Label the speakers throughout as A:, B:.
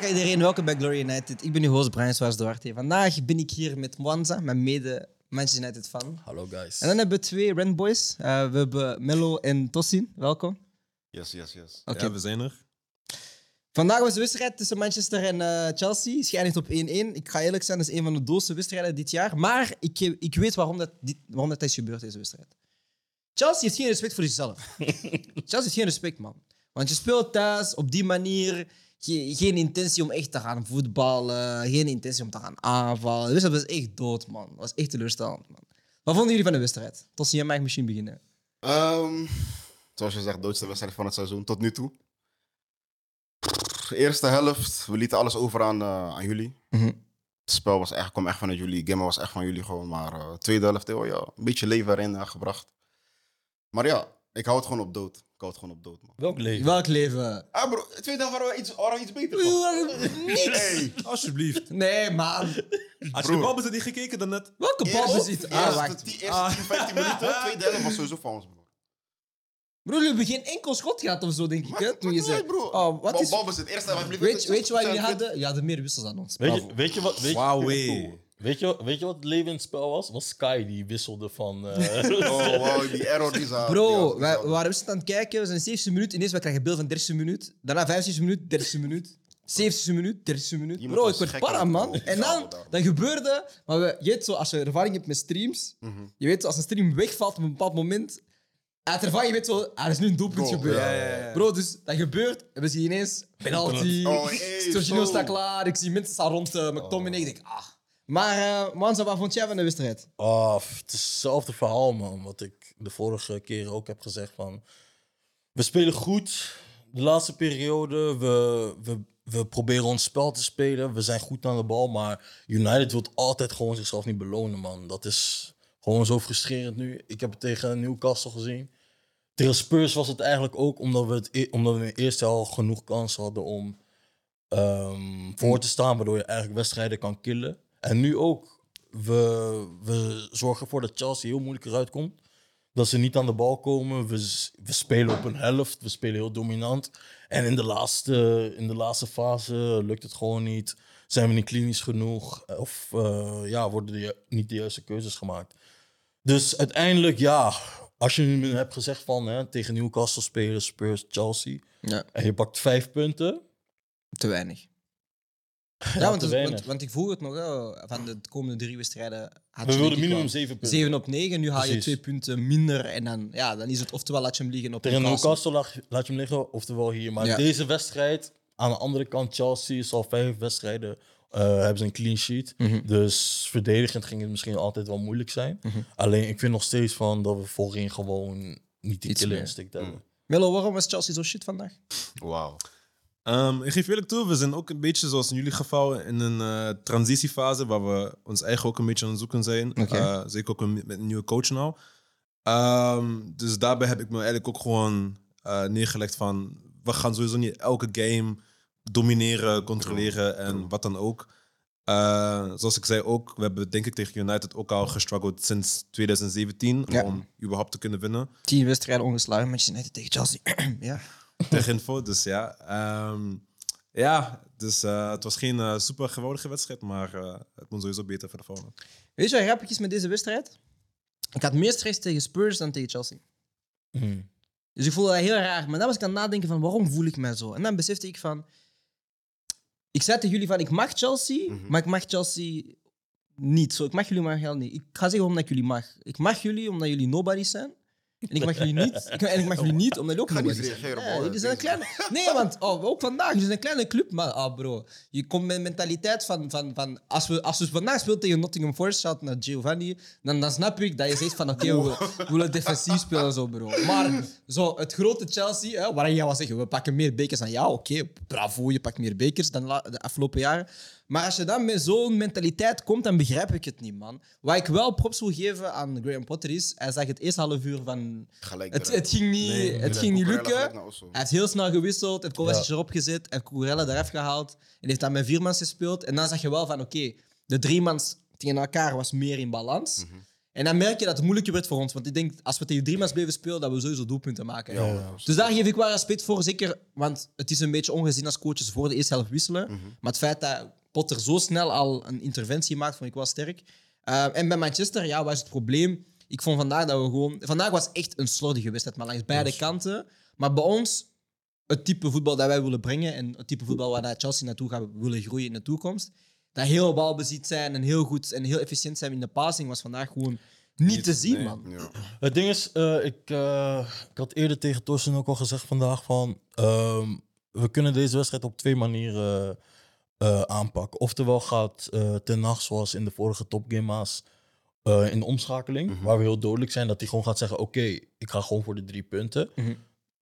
A: Fuck iedereen, welkom bij Glory United. Ik ben uw host Brian Swaars Duarte. Vandaag ben ik hier met Mwanza, mijn mede Manchester United fan.
B: Hallo guys.
A: En dan hebben we twee Rand Boys. Eh, we hebben Mello en Tossin. Welkom.
C: Yes, yes, yes.
A: Oké.
D: Ja, we zijn er.
A: Vandaag was de wedstrijd tussen Manchester en eh, Chelsea. Schijnt op 1-1. Ik ga eerlijk zijn, dat is een van de doodste wedstrijden dit jaar. Maar ik, ik weet waarom dat, dit, waarom dat is gebeurd, deze wedstrijd. Chelsea heeft geen respect voor zichzelf. Chelsea heeft geen respect, man. Want je speelt thuis op die manier. Ge- geen intentie om echt te gaan voetballen. Geen intentie om te gaan aanvallen. De wedstrijd was echt dood, man. Dat was echt teleurstellend, man. Wat vonden jullie van de wedstrijd? Tot jij mag misschien beginnen.
C: Ehm, zoals je zegt, doodste wedstrijd van het seizoen tot nu toe. Eerste helft, we lieten alles over aan, eh, aan jullie.
A: Mhm.
C: Het spel was echt, kwam echt vanuit jullie. Game was echt van jullie gewoon. Maar eh, tweede helft, heel, ja, een beetje leven erin gebracht. Maar ja, ik hou het gewoon op dood. Het gewoon op dood, man.
B: Welk leven?
A: Welk leven?
C: Ah bro, tweede helft waren we iets, waren we iets beter.
A: Niks.
C: Hey,
D: Alsjeblieft.
A: Nee, man.
D: Als je de
C: Broer.
D: balbezit niet gekeken dan net.
A: Welke balbezit?
C: eerste,
A: Ah, wacht.
C: die eerste 10, 15 minuten, tweede helft was sowieso van ons, bro.
A: Bro, jullie hebben geen enkel schot gehad of zo, denk ik. Hè? Toen je zei,
C: bro.
A: oh, wat is...
C: Balbezit, eerste
A: Weet, je- weet je wat jullie
C: 20.
A: hadden? Ja, de meer wissels dan ons.
B: Weet
A: Bravo.
B: je, weet je wat? Weet,
D: Wauw, wee.
B: Weet, je, weet je wat het leven in het spel was? Was Sky die wisselde van. eh,
C: Oh, wow, die error die ze
A: Bro, we waren aan het kijken. We zijn de 70 minuut. Ineens we krijgen beeld van 30 minuut. Daarna 75 minuut, 30 minuut. 70 minuut, 30 minuut. Bro, ik
C: gek
A: para, man. En dan, dan gebeurde... Maar we, je weet zo, als je ervaring hebt met streams...
C: Mhm.
A: Je weet zo, als een stream wegvalt op een bepaald moment... Uit ervaring, je weet zo... Ah, er is nu een doelpunt gebeurd.
C: ja, ja, ja.
A: Bro, dus dat gebeurt. En we zien ineens penalty.
C: Oh, hey,
A: staat klaar. Ik zie mensen staan rond uh, McTominay. Ik denk, ah... Maar, uh, Manza, wat vond jij van de wedstrijd?
B: Oh, het is hetzelfde verhaal, man. Wat ik de vorige keer ook heb gezegd. Van, we spelen goed de laatste periode. We, we, we proberen ons spel te spelen. We zijn goed aan de bal. Maar United wil altijd gewoon zichzelf niet belonen, man. Dat is gewoon zo frustrerend nu. Ik heb het tegen Newcastle gezien. Tegen Spurs was het eigenlijk ook omdat we, het, e- omdat we in de eerste helft genoeg kansen hadden om ehm, voor te staan. Waardoor je eigenlijk wedstrijden kan killen. En nu ook. We, we zorgen ervoor dat Chelsea heel moeilijk eruit komt. Dat ze niet aan de bal komen. We, spelen op een helft. We spelen heel dominant. En in de laatste, in de laatste fase lukt het gewoon niet. Zijn we niet klinisch genoeg? Of eh, ja, worden er niet de juiste keuzes gemaakt? Dus uiteindelijk, ja, als je nu hebt gezegd van hè, tegen Newcastle spelen, Spurs, Chelsea.
A: Ja,
B: En je pakt vijf punten.
A: te weinig. Ja, want, het- want, want ik vroeg het nog, hè, van de komende drie wedstrijden. had
B: We
A: je
B: wilden minimum
A: wel
B: zeven punten.
A: 7 op 9, nu haal je
B: Precies.
A: twee punten minder. En dan, ja, dan is het oftewel laat je hem liggen op
B: Tegen
A: Newcastle.
B: Laat, laat je hem liggen, oftewel hier. Maar
A: Ja.
B: deze wedstrijd, aan de andere kant, Chelsea is al vijf wedstrijden, eh, hebben ze een clean sheet.
A: Mhm.
B: Dus verdedigend ging het misschien altijd wel moeilijk zijn. Alleen ik vind nog steeds van dat we voorin gewoon niet die killer instinct hebben.
A: Melo, waarom was Chelsea zo shit vandaag?
C: Wauw.
D: Ehm, ik geef eerlijk toe, we zijn ook een beetje zoals in jullie geval in een eh, transitiefase waar we ons eigen ook een beetje aan het zoeken zijn.
A: Oké.
D: Eh, zeker ook met een nieuwe coach nou. Dus daarbij heb ik me eigenlijk ook gewoon eh, neergelegd van we gaan sowieso niet elke game domineren, controleren en wat dan ook. Zoals ik zei ook, we hebben denk ik tegen United ook al gestruggeld sinds 2017
A: Ja.
D: om überhaupt te kunnen winnen.
A: 10 wedstrijden ongeslagen, Manchester United tegen Chelsea. ja.
D: Tegen info, dus ja. Ehm, ja, dus eh, het was geen eh, super geweldige wedstrijd, maar eh, het moet sowieso beter voor de volgende.
A: Weet je wat grappig is met deze wedstrijd? Ik had meer stress tegen Spurs dan tegen Chelsea.
B: Mhm.
A: Dus ik voelde dat heel raar. Maar dan was ik aan het nadenken van waarom voel ik mij zo? En dan besefte ik van... Ik zei tegen jullie van ik mag Chelsea,
C: Mhm.
A: maar ik mag Chelsea niet. Zo, ik mag jullie maar heel niet. Ik ga zeggen omdat ik jullie mag. Ik mag jullie omdat jullie nobodies zijn. En ik mag jullie niet, ik, en ik mag jullie niet, omdat jullie ook
C: Ga niet
A: zijn.
C: reageren,
A: Ja,
C: bro.
A: jullie zijn een kleine... Nee, want oh, ook vandaag, jullie zijn een kleine club, maar ah, bro. Je komt met een mentaliteit van, van, van als, we, als we vandaag spelen tegen Nottingham Forest, shout naar Giovanni, dan, dan snap ik dat je zegt van oké, we, we willen defensief spelen zo, bro. Maar zo, het grote Chelsea, hè, waar jij was zeggen, we pakken meer bekers dan jou, oké, bravo, je pakt meer bekers dan de afgelopen jaren. Maar als je dan met zo'n mentaliteit komt, dan begrijp ik het niet, man. Wat ik wel props wil geven aan Graham Potter is, hij zag het eerste half uur van...
C: Gelijk
A: Het, het ging niet,
D: Nee,
A: het ging niet lukken. Hij heeft heel snel gewisseld, heeft Kovacic
B: Ja.
A: erop gezet, heeft Cucurella eraf gehaald en heeft dan met viermans gespeeld. En dan zag je wel van, oké, de driemans tegen elkaar was meer in balans.
C: Mhm.
A: En dan merk je dat het moeilijker werd voor ons. Want ik denk, als we tegen driemans bleven spelen, dat we sowieso doelpunten maken.
C: Ja,
B: Ja.
C: man.
A: Dus daar geef ik wel respect voor, zeker, want het is een beetje ongezien als coaches voor de eerste helft wisselen.
C: Mhm.
A: Maar het feit dat Potter zo snel al een interventie maakt, vond ik wel sterk. Uh, en bij Manchester, ja, wat is het probleem? Ik vond vandaag dat we gewoon... Vandaag was echt een slordige wedstrijd, maar langs beide kanten. Maar bij ons, het type voetbal dat wij willen brengen en het type voetbal waar dat Chelsea naartoe gaat willen groeien in de toekomst, dat heel balbezit zijn en heel goed en heel efficiënt zijn in de passing, was vandaag gewoon niet,
D: Niet-
A: te zien,
D: nee.
A: man.
C: Ja.
B: Het ding is, eh, ik, eh, ik had eerder tegen Torsten ook al gezegd vandaag van... ehm, we kunnen deze wedstrijd op twee manieren eh, aanpakken. Oftewel gaat eh Ten Hag, zoals in de vorige topgama's, eh in de omschakeling,
C: Mhm.
B: waar we heel dodelijk zijn, dat hij gewoon gaat zeggen, oké, ik ga gewoon voor de drie punten.
A: Mhm.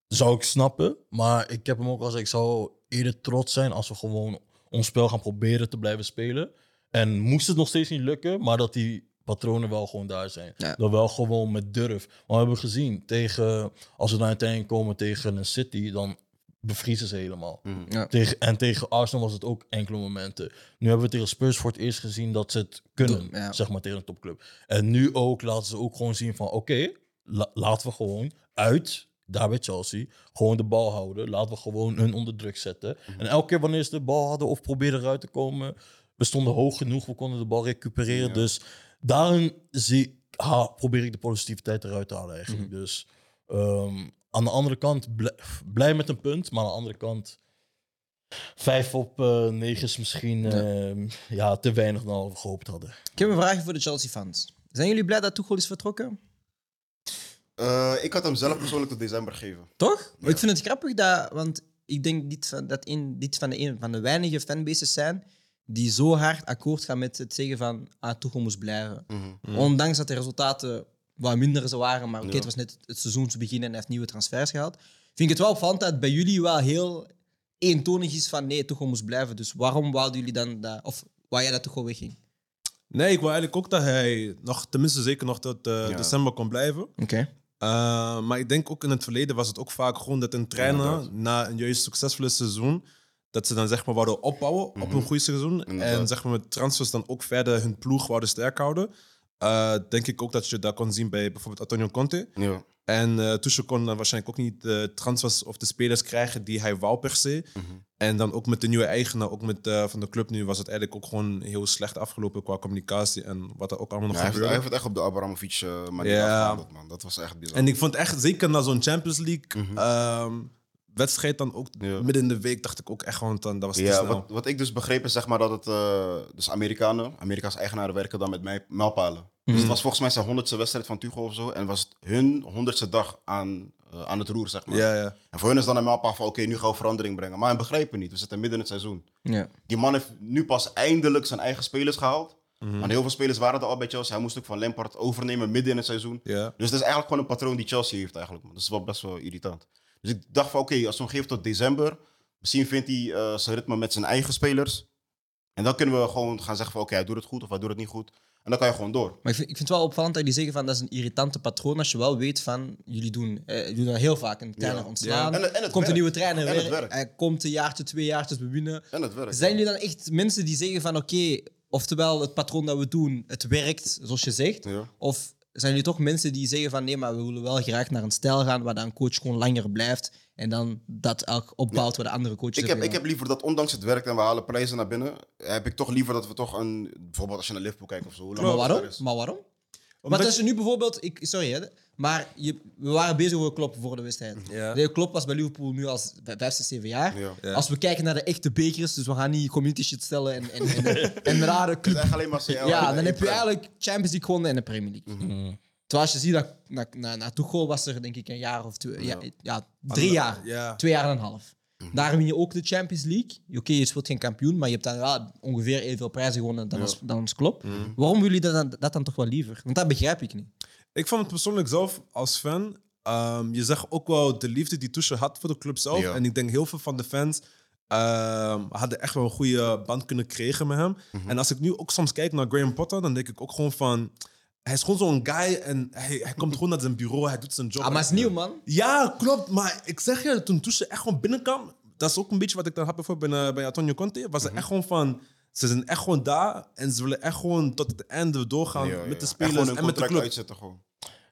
B: Zou ik snappen, maar ik heb hem ook al gezegd, ik zou eerder trots zijn als we gewoon ons spel gaan proberen te blijven spelen. En moest het nog steeds niet lukken, maar dat die patronen wel gewoon daar zijn.
A: Ja.
B: Dat wel gewoon met durf. Maar we hebben gezien, tegen, als we dan uiteindelijk komen tegen een City, dan bevriezen ze helemaal.
C: Mhm.
A: Ja.
B: Tegen, en tegen Arsenal was het ook enkele momenten. Nu hebben we tegen Spurs voor het eerst gezien dat ze het kunnen,
A: Ja.
B: zeg maar, tegen een topclub. En nu ook laten ze ook gewoon zien van, oké, la- laten we gewoon uit, daar bij Chelsea, gewoon de bal houden. Laten we gewoon hun onder druk zetten. En elke keer wanneer ze de bal hadden of probeerden eruit te komen, we stonden hoog genoeg, we konden de bal recupereren.
C: Ja.
B: Dus daarin zie, ha, probeer ik de positiviteit eruit te halen eigenlijk. Dus ehm, aan de andere kant, bl- blij met een punt, maar aan de andere kant... Vijf op eh, negen is misschien ehm, ja, te weinig dan we gehoopt hadden.
A: Ik heb een vraagje voor de Chelsea-fans. Zijn jullie blij dat Tuchel is vertrokken?
C: Eh, ik had hem zelf persoonlijk tot december gegeven.
A: Toch? Ik vind het grappig dat, want ik denk dit van, dat een, dit van de, een van de weinige fanbases zijn die zo hard akkoord gaan met het zeggen van ah, Tuchel moest blijven.
C: Mhm.
A: Ondanks dat de resultaten wat minder zo waren, maar oké,
C: Ja.
A: het was net het seizoensbegin en hij heeft nieuwe transfers gehad. Vind ik het wel opvallend dat het bij jullie wel heel eentonig is van nee, Tuchel moest blijven. Dus waarom wouden jullie dan dat, of wou jij dat Tuchel wegging?
D: Nee, ik wil eigenlijk ook dat hij nog, tenminste zeker nog tot eh,
C: Ja.
D: december kon blijven.
A: Oké.
D: Uh, maar ik denk ook in het verleden was het ook vaak gewoon dat een trainer na een juist succesvolle seizoen, dat ze dan zeg maar wouden opbouwen op
C: Mhm.
D: een goed seizoen.
C: Inderdaad.
D: En zeg maar met transfers dan ook verder hun ploeg wouden sterk houden. Uh, denk ik ook dat je dat kon zien bij bijvoorbeeld Antonio Conte.
C: Ja.
D: En uh, Tuchel kon dan waarschijnlijk ook niet de transfers of de spelers krijgen die hij wou per se.
C: Mhm.
D: En dan ook met de nieuwe eigenaar, ook met, uh, van de club nu, was het eigenlijk ook gewoon heel slecht afgelopen qua communicatie en wat er ook allemaal nog
C: Ja, heeft,
D: gebeurde.
C: hij heeft het echt op de Abramovic eh, manier
D: Ja.
C: man. Dat was echt bizar.
D: En ik vond echt, zeker na zo'n Champions League
C: Mhm.
D: ehm, wedstrijd dan ook
C: Ja.
D: midden in de week, dacht ik ook echt gewoon, dan, dat was te
C: Ja,
D: snel.
C: wat, wat ik dus begreep is zeg maar dat het... eh, dus Amerikanen, Amerika's eigenaren werken dan met mij, mijlpalen. Dus het was volgens mij zijn honderdste wedstrijd van Tuchel of zo. En was het hun honderdste dag aan, eh, aan het roer, zeg maar.
D: Ja, ja.
C: En voor hun is dan een mijlpaal van oké, nu gaan we verandering brengen. Maar hij begrijpt het niet. We zitten midden in het seizoen.
A: Ja.
C: Die man heeft nu pas eindelijk zijn eigen spelers gehaald.
D: Mhm.
C: Want heel veel spelers waren er al bij Chelsea. Hij moest ook van Lampard overnemen midden in het seizoen.
D: ja.
C: Dus het is eigenlijk gewoon een patroon die Chelsea heeft eigenlijk. Man. Dat is wel best wel irritant. Dus ik dacht van oké, als we hem geven tot december, misschien vindt hij eh, zijn ritme met zijn eigen spelers. En dan kunnen we gewoon gaan zeggen van oké, hij doet het goed of hij doet het niet goed. En dan kan je gewoon door.
A: Maar ik vind, ik vind het wel opvallend dat jullie zeggen van dat is een irritante patroon als je wel weet van jullie doen, eh, jullie doen dat heel vaak een trainer
C: Ja.
A: ontslaan.
C: En
A: komt een
C: werkt.
A: nieuwe trainer
C: En
A: weer, komt een jaartje, twee jaartjes, we winnen.
C: En het werkt.
A: Zijn jullie dan echt mensen die zeggen van oké, oftewel het patroon dat we doen, het werkt zoals je zegt?
C: Ja.
A: Zijn jullie toch mensen die zeggen van nee, maar we willen wel graag naar een stijl gaan waar dan een coach gewoon langer blijft en dan dat elk opbouwt waar de andere coaches
C: Ik heb, ik heb liever dat ondanks het werkt en we halen prijzen naar binnen, heb ik toch liever dat we toch een, bijvoorbeeld als je naar Liverpool kijkt of zo. hoe lang
A: Maar waarom? Maar waarom?
D: Omdat
A: je nu bijvoorbeeld, ik, sorry hè, maar je, we waren bezig over Klopp voor de wedstrijd.
D: Ja.
A: De Klopp was bij Liverpool nu al vijf, zes, zeven jaar.
C: Ja.
D: Ja.
A: Als we kijken naar de echte bekers, dus we gaan niet community shit stellen en, en, en, en rare club.
C: alleen maar CL.
A: Ja, dan heb je eigenlijk Champions League gewonnen en de Premier League.
B: Mm.
A: Terwijl als je ziet dat na, na, na Tuchel was er denk ik een jaar of twee, ja.
C: Ja.
A: Ja, drie jaar.
D: Ja.
A: Twee jaar en een half. Daar win je ook de Champions League. Oké, je speelt geen kampioen, maar je hebt dan wel ongeveer evenveel prijzen gewonnen dan,
C: Ja.
A: ons, dan ons club. Waarom willen jullie dat, dan- dat dan toch wel liever? Want dat begrijp ik niet.
D: Ik vond het persoonlijk zelf als fan. ehm, je zegt ook wel de liefde die Tuchel had voor de club zelf.
C: Ja.
D: En ik denk heel veel van de fans ehm, hadden echt wel een goede band kunnen krijgen met hem.
C: Mhm.
D: En als ik nu ook soms kijk naar Graham Potter, dan denk ik ook gewoon van. Hij is gewoon zo'n guy en hij, hij komt gewoon naar zijn bureau, hij doet zijn job.
A: Ah, maar het is nieuw, man.
D: Ja, klopt. Maar ik zeg je, toen Tuchel echt gewoon binnenkwam, dat is ook een beetje wat ik dan had bijvoorbeeld bij, eh, bij Antonio Conte, was
C: Mhm.
D: er echt gewoon van, ze zijn echt gewoon daar en ze willen echt gewoon tot het einde doorgaan
C: Ja, ja.
D: met de
C: Echt
D: spelers
C: gewoon een
D: en met de
C: contract
D: club.
C: uitzetten gewoon.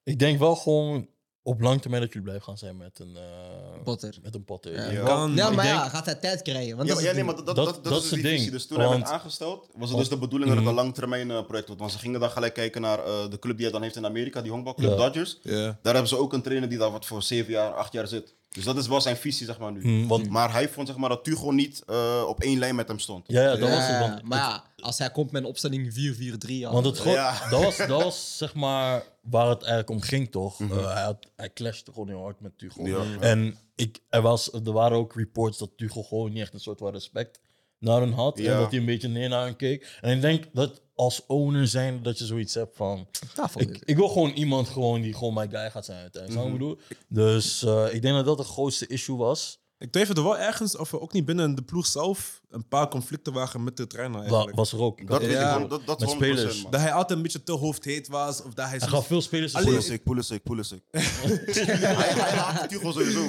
B: Ik denk wel gewoon op lang termijn dat jullie blijven gaan zijn met een... eh,
A: Potter.
B: Met een Potter.
A: Ja.
D: Kan.
B: ik
A: maar
B: denk-
A: ja, gaat hij tijd krijgen? Want
C: Ja,
A: dat
C: maar,
A: is
C: ja,
A: het
C: nee,
A: ding.
C: maar dat, dat,
B: Dat-
C: dat,
B: dat
C: is dus
B: het ding.
C: Dus toen hij werd
B: Want-
C: aangesteld, was het dus de bedoeling dat het een langtermijn eh, project wordt. Want ze gingen dan gelijk kijken naar eh, de club die hij dan heeft in Amerika, die honkbalclub
B: Ja.
C: Dodgers.
D: Ja.
C: Daar hebben ze ook een trainer die daar wat voor zeven jaar, acht jaar zit. Dus dat is wel zijn visie, zeg maar, nu.
B: Hmm, want,
C: Maar hij vond zeg maar, dat Tuchel niet eh, op één lijn met hem stond.
B: ja, ja, dat was het. Want,
A: maar ja, als hij komt met een opstelling 4-4-3... ja.
B: want het
C: Ja.
B: dat, was, dat was zeg maar waar het eigenlijk om ging, toch?
C: Mhm.
B: Eh, hij, had, hij clashte gewoon heel hard met Tuchel.
C: Ja.
B: En ik, er, was, er waren ook reports dat Tuchel gewoon niet echt een soort van respect naar hen had.
C: Ja.
B: En dat hij een beetje neer naar hen keek. En ik denk dat als owner zijn dat je zoiets hebt van...
A: Tafel.
B: Ik, ik wil gewoon iemand gewoon die gewoon mijn guy gaat zijn uiteindelijk. Ik bedoel? Dus eh, ik denk dat dat het grootste issue was.
D: Ik twijfelde wel ergens of er ook niet binnen de ploeg zelf een paar conflicten waren met de trainer eigenlijk.
B: was er ook.
C: Dat weet
D: Ja.
C: ik wel, dat, dat
B: Met
C: is 100%,
B: spelers.
C: man.
D: Dat hij altijd een beetje te hoofdheet was. Of dat hij
B: Hij gaf veel spelers
C: Pulisic, Pulisic, Pulisic. hij, haat Tuchel sowieso.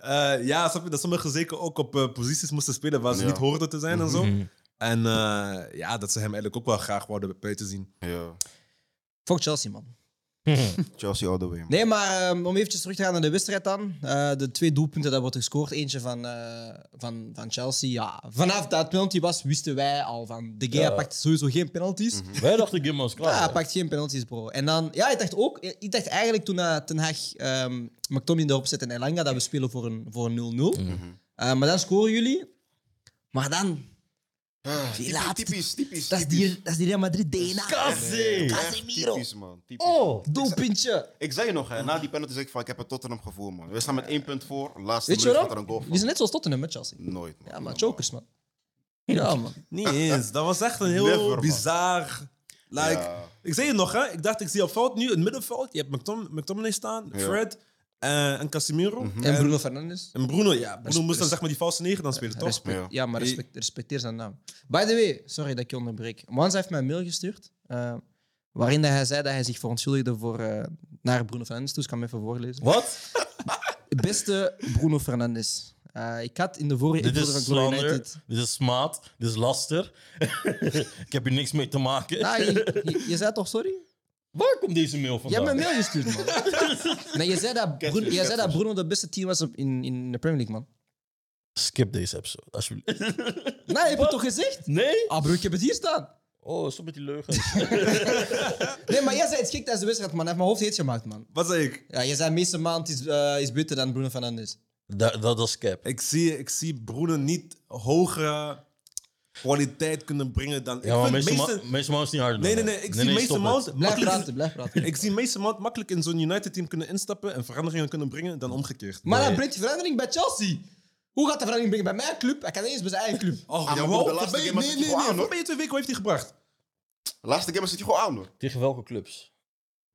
D: Eh, ja, snap je, dat sommigen zeker ook op eh, posities moesten spelen waar ze
C: Ja.
D: niet hoorden te zijn en zo.
B: Mhm.
D: En eh, ja, dat ze hem eigenlijk ook wel graag wouden buiten zien.
C: Ja,
A: Fuck Chelsea, man.
C: Chelsea all the way, man.
A: Nee, maar um, om eventjes terug te gaan naar de wedstrijd dan. Eh, de twee doelpunten, dat wordt gescoord. Eentje van, eh, van, van Chelsea. Ja, vanaf dat het penalty was, wisten wij al van... De Gea
B: Ja.
A: pakt sowieso geen penalties.
B: Wij dachten Gim was klaar.
A: Ja, hij pakt geen penalties, bro. En dan... Ja, ik dacht ook... Ik dacht eigenlijk toen uh, Ten Hag um, McTominay erop zette en Elanga dat we spelen voor een 0-0. Voor een 0-0. Uh, maar dan scoren jullie. Maar dan...
C: Ah,
A: Die
C: typisch, typisch, typisch.
A: Dat is die, dat is die Real Madrid DNA.
C: Echt typisch, man. Typisch.
B: Oh!
A: Doelpuntje.
C: Ik zei je nog, hè, na die penalty zei ik van, ik heb het Tottenham gevoel, man. We staan met één punt voor, laatste
A: Weet je
C: minuut gaat er een goal
A: Die
C: van.
A: zijn net zoals Tottenham met Chelsea.
C: Nooit, man.
A: Ja, maar chokers, man. Ja, man.
D: Niet eens. Dat was echt een heel
C: Never, man.
D: bizar. Like,
C: Ja.
D: Ik zei je nog, hè? Ik dacht, ik zie op veld nu, het middenveld. Je hebt McTom McTominay staan,
C: Ja.
D: Fred eh, en Casemiro.
A: En Bruno Fernandes.
D: En Bruno, ja. Bruno
A: Res-
D: moest dan zeg maar die valse negen dan spelen, toch?
A: Respect,
C: Ja.
A: ja. maar respect, respecteer zijn naam. By the way, sorry dat ik je onderbreek. Mans heeft mij een mail gestuurd. eh, waarin dat hij zei dat hij zich verontschuldigde voor, eh, naar Bruno Fernandes. Dus ik kan hem even voorlezen.
B: Wat?
A: Beste Bruno Fernandes. eh, ik had in de vorige
B: Dit
A: episode
B: is
A: van Glory
B: slander,
A: United...
B: dit is smaad, dit is laster. ik heb hier niks mee te maken.
A: Nou, je, je, je zei toch sorry?
B: Waar komt deze mail
A: Je
B: vandaan?
A: hebt me een mail gestuurd, man. nee, je zei dat Bruno, je zei dat
C: catfish.
A: Bruno de beste team was op, in, in de Premier League, man.
B: Skip deze episode, alsjeblieft.
A: Nee, heb je toch gezegd?
B: nee?
A: Ah, bro, ik heb het hier staan.
B: Oh, stop met die leugens.
A: Nee, maar jij zei het gek tijdens de wedstrijd, man. Hij heeft mijn hoofd heet gemaakt, man.
D: Wat zei ik?
A: Ja, je zei meeste maand is, eh, is beter dan Bruno Fernandes.
B: dat, dat is cap.
D: Ik zie, ik zie Bruno niet hogere kwaliteit kunnen brengen dan...
B: Ja, maar Mount is niet harder
D: Nee, nee, nee. Ik zie Mount.
A: Blijf
D: makkelijk-
A: praten, blijf praten.
D: Ik zie meeste Mount makkelijk in zo'n United-team kunnen instappen en veranderingen kunnen brengen dan omgekeerd.
A: Maar dan
B: Nee.
A: brengt hij verandering bij Chelsea. Hoe gaat hij verandering brengen bij mijn club? Hij kan niet eens bij zijn eigen club.
D: Oh,
C: maar
D: jawel.
C: de laatste
D: nee, nee, nee.
C: aan, hoor.
D: Voorbij twee weken, wat heeft hij gebracht?
C: Laatste game zit hij gewoon aan, hoor.
B: Tegen welke clubs?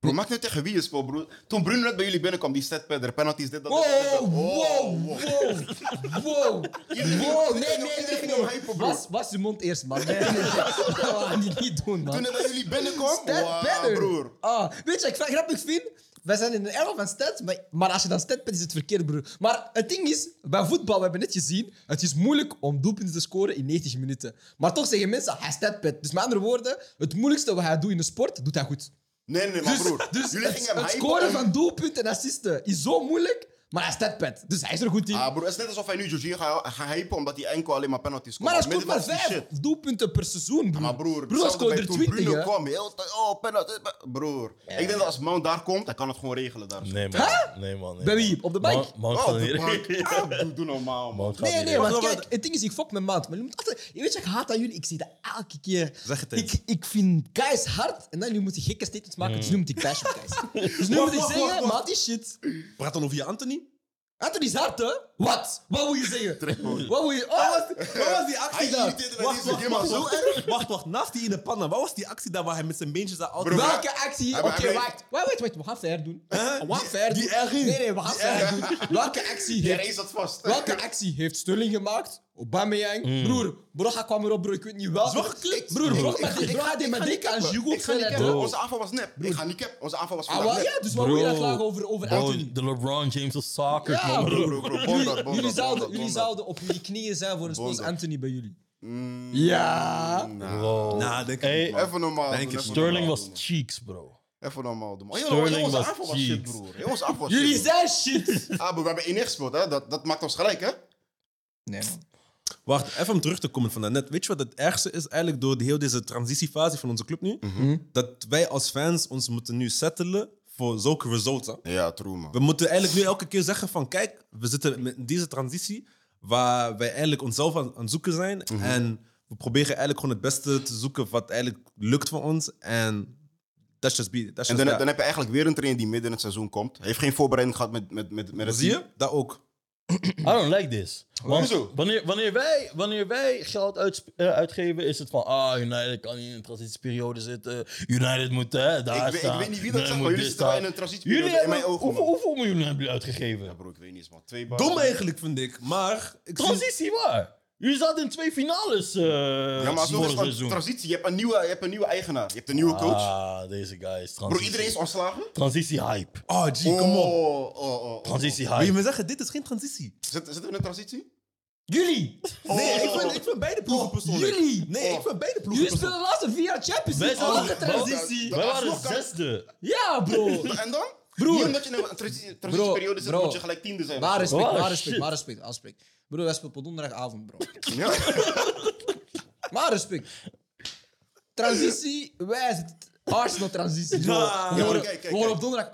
C: Bro, maakt niet tegen wie je speelt, bro. Toen Bruno net bij jullie binnenkwam, die statpadder, penalties, dit, dat,
A: Wow,
C: dit, dit, dit.
A: wow,
C: Oh,
A: wow, wow. Wow, nee, nee, nee, nee. Was, was je mond eerst, man. Nee, nee, nee. Dat gaan we niet doen, man.
C: Toen hij bij jullie binnenkwam, wow, broer.
A: Ah, weet je, ik grappig vind. Wij zijn in de era van stats, maar, maar als je dan stat bent, is het verkeerd, broer. Maar het ding is, bij voetbal, we hebben net gezien, het is moeilijk om doelpunten te scoren in 90 minuten. Maar toch zeggen mensen, hij statpad. Dus met andere woorden, het moeilijkste wat hij doet in de sport, doet hij goed.
C: Nee, nee, maar
A: Dus,
C: broer.
A: dus
C: jullie
A: het,
C: gingen hem
A: het
C: hypen
A: scoren
C: om-
A: van doelpunten en assisten is zo moeilijk Maar hij is deadpad, dus hij is er goed in.
C: Ah, broer, het is net alsof hij nu Jorginho gaat gaat hypen omdat hij enkel alleen maar penalties komt.
A: maar hij scoort maar
C: is
A: vijf doelpunten per seizoen, broer.
C: Maar broer,
A: broer
C: bij
A: er
C: toen
A: 20,
C: Bruno kwam, heel oh, penalty. Broer, ik denk dat als Mount daar komt, hij kan het gewoon regelen daar. zo.
B: Nee, man. Nee, man. Nee,
A: wie? Op de bank?
B: Mount- Mount
C: Oh, doe- Doe normaal, man.
B: Mount
A: Nee, nee,
D: Wacht,
A: kijk, het ding is, ik fok met maand. Maar je moet altijd... Je weet, je, ik haat aan jullie. Ik zie dat elke keer.
D: Zeg het eens.
A: Ik, ik vind guys hard. En dan nu moet je gekke statements maken. Dus nu moet ik op guys. Dus nu moet ik zeggen, maat die shit.
D: Praat dan over je Anthony.
A: Anthony is hard, hè? Wat? Wat moet je zeggen? Wat moet je... Oh,
D: Wat was die actie
C: Hij
D: daar?
C: irriteerde mij
D: Wacht, wacht, wacht,
C: zo
D: wacht. Wacht, wacht. Naast die in de panna. Wat was die actie daar waar hij met zijn beentjes daar altijd...
C: Bro,
A: Welke actie? Oké,
C: hij-
A: wacht. Wacht, wacht, wacht. We gaan ver doen. We gaan
D: die erging.
A: Nee, nee, we gaan ver doen. Welke actie
C: Ja,
A: heeft...
C: dat vast.
A: Welke actie heeft Sterling gemaakt? Aubameyang? Broer, Broga kwam erop, broer. Ik weet niet wel. Broer,
C: Ik-
A: broer, maar die- broer,
C: ga-
A: die
C: ik
A: met
C: ga
A: dik
C: niet
A: aan
C: cappen.
A: Hugo
C: Ik ga niet
A: verder.
C: cappen. Onze aanval was nep. Ik ga niet cap. Onze aanval was
A: Ah,
C: vandaag
A: wel,
C: nep.
A: ja, dus wat wil je klagen over, over Anthony?
B: de LeBron James of soccer,
A: Ja,
B: man.
A: bro.
C: Bro,
A: Jullie zouden, jullie zouden op jullie knieën zijn voor een
C: dat.
A: Anthony bij jullie.
C: Mm,
A: Ja.
C: nah.
D: Denk ik
B: Hey,
D: niet.
C: Even normaal
D: Denk
C: even
B: Sterling
C: normaal
B: was
C: man.
B: cheeks, bro.
C: Even normaal doen.
B: Sterling was
C: shit,
B: cheeks.
C: broer. Aanval was
A: Jullie zijn shit.
C: Ah, we hebben 1 gespeeld, hè. Dat, dat maakt ons gelijk, hè.
A: Nee, man.
D: Wacht, even om terug te komen van daarnet. Weet je wat het ergste is eigenlijk door de, heel deze transitiefase van onze club nu? Dat wij als fans ons moeten nu settelen voor zulke results. hè.
C: Ja, true, man.
D: We moeten eigenlijk nu elke keer zeggen van kijk, we zitten met deze transitie waar wij eigenlijk onszelf aan, aan het zoeken zijn. En we proberen eigenlijk gewoon het beste te zoeken wat eigenlijk lukt voor ons. En that's just be, that's
C: En
D: just
C: dan,
D: that.
C: dan heb je eigenlijk weer een trainer die midden in het seizoen komt. Hij heeft geen voorbereiding gehad met, met, met, met het
D: Zie
C: team.
D: je? Dat ook.
B: I don't like this. Want
C: Hoezo?
B: wanneer, wanneer, wij, wanneer wij geld eh, uitgeven, is het van... Ah, United kan niet in een transitieperiode zitten. United moet hè, daar
C: Ik, weet- ik
B: staan.
C: weet niet wie dat
B: Nee,
C: zegt,
B: moet
C: maar jullie zitten wel
B: staan.
C: in een transitieperiode
B: Jullie
C: in mijn
B: hebben...
C: ogen,
B: hoeveel,
C: man.
B: hoeveel miljoen hebben jullie uitgegeven?
C: Ja, bro, ik weet niet eens, man. Twee ballen.
D: Dom eigenlijk vind ik, maar... Ik zie-
B: Transitie waar? Jullie zaten in twee finales eh
C: Ja, maar zo
B: vorig
C: is het
B: seizoen.
C: transitie. Je hebt, een nieuwe, je hebt een nieuwe eigenaar. Je hebt een nieuwe coach.
B: Ah, deze guy is
C: Bro,
B: transitie.
C: iedereen is ontslagen?
B: Transitie hype.
D: Oh, G, kom op.
C: Oh, oh, oh, oh.
B: Transitie
D: Wil je
B: hype.
D: me zeggen, dit is geen transitie?
C: Zit- Zitten we in een transitie?
A: Jullie.
D: Nee, ik vind, ik vind beide ploegen persoonlijk.
A: jullie.
D: Nee, ik vind beide ploegen
A: Jullie spelen de laatste vier jaar Champions
B: Wij
A: League.
B: zijn-
A: Welke transitie?
C: Dat-
B: Wij
C: dat-
B: waren zesde.
A: Ja, bro.
C: En dan?
A: Broer.
C: Niet omdat je in een transitie- transitieperiode zit,
A: bro.
C: moet je gelijk tiende zijn.
A: Maar
C: zo.
A: respect,
B: Oh,
A: maar respect,
B: shit.
A: maar respect, afspreek. Bro, wij spelen op donderdagavond, bro.
C: Ja.
A: Maar respect. Transitie, wij zitten... Arsenal transitie. bro.
D: Ja.
A: We
C: Ja,
A: worden-
C: maar kijk, kijk,
A: we worden op donderdag...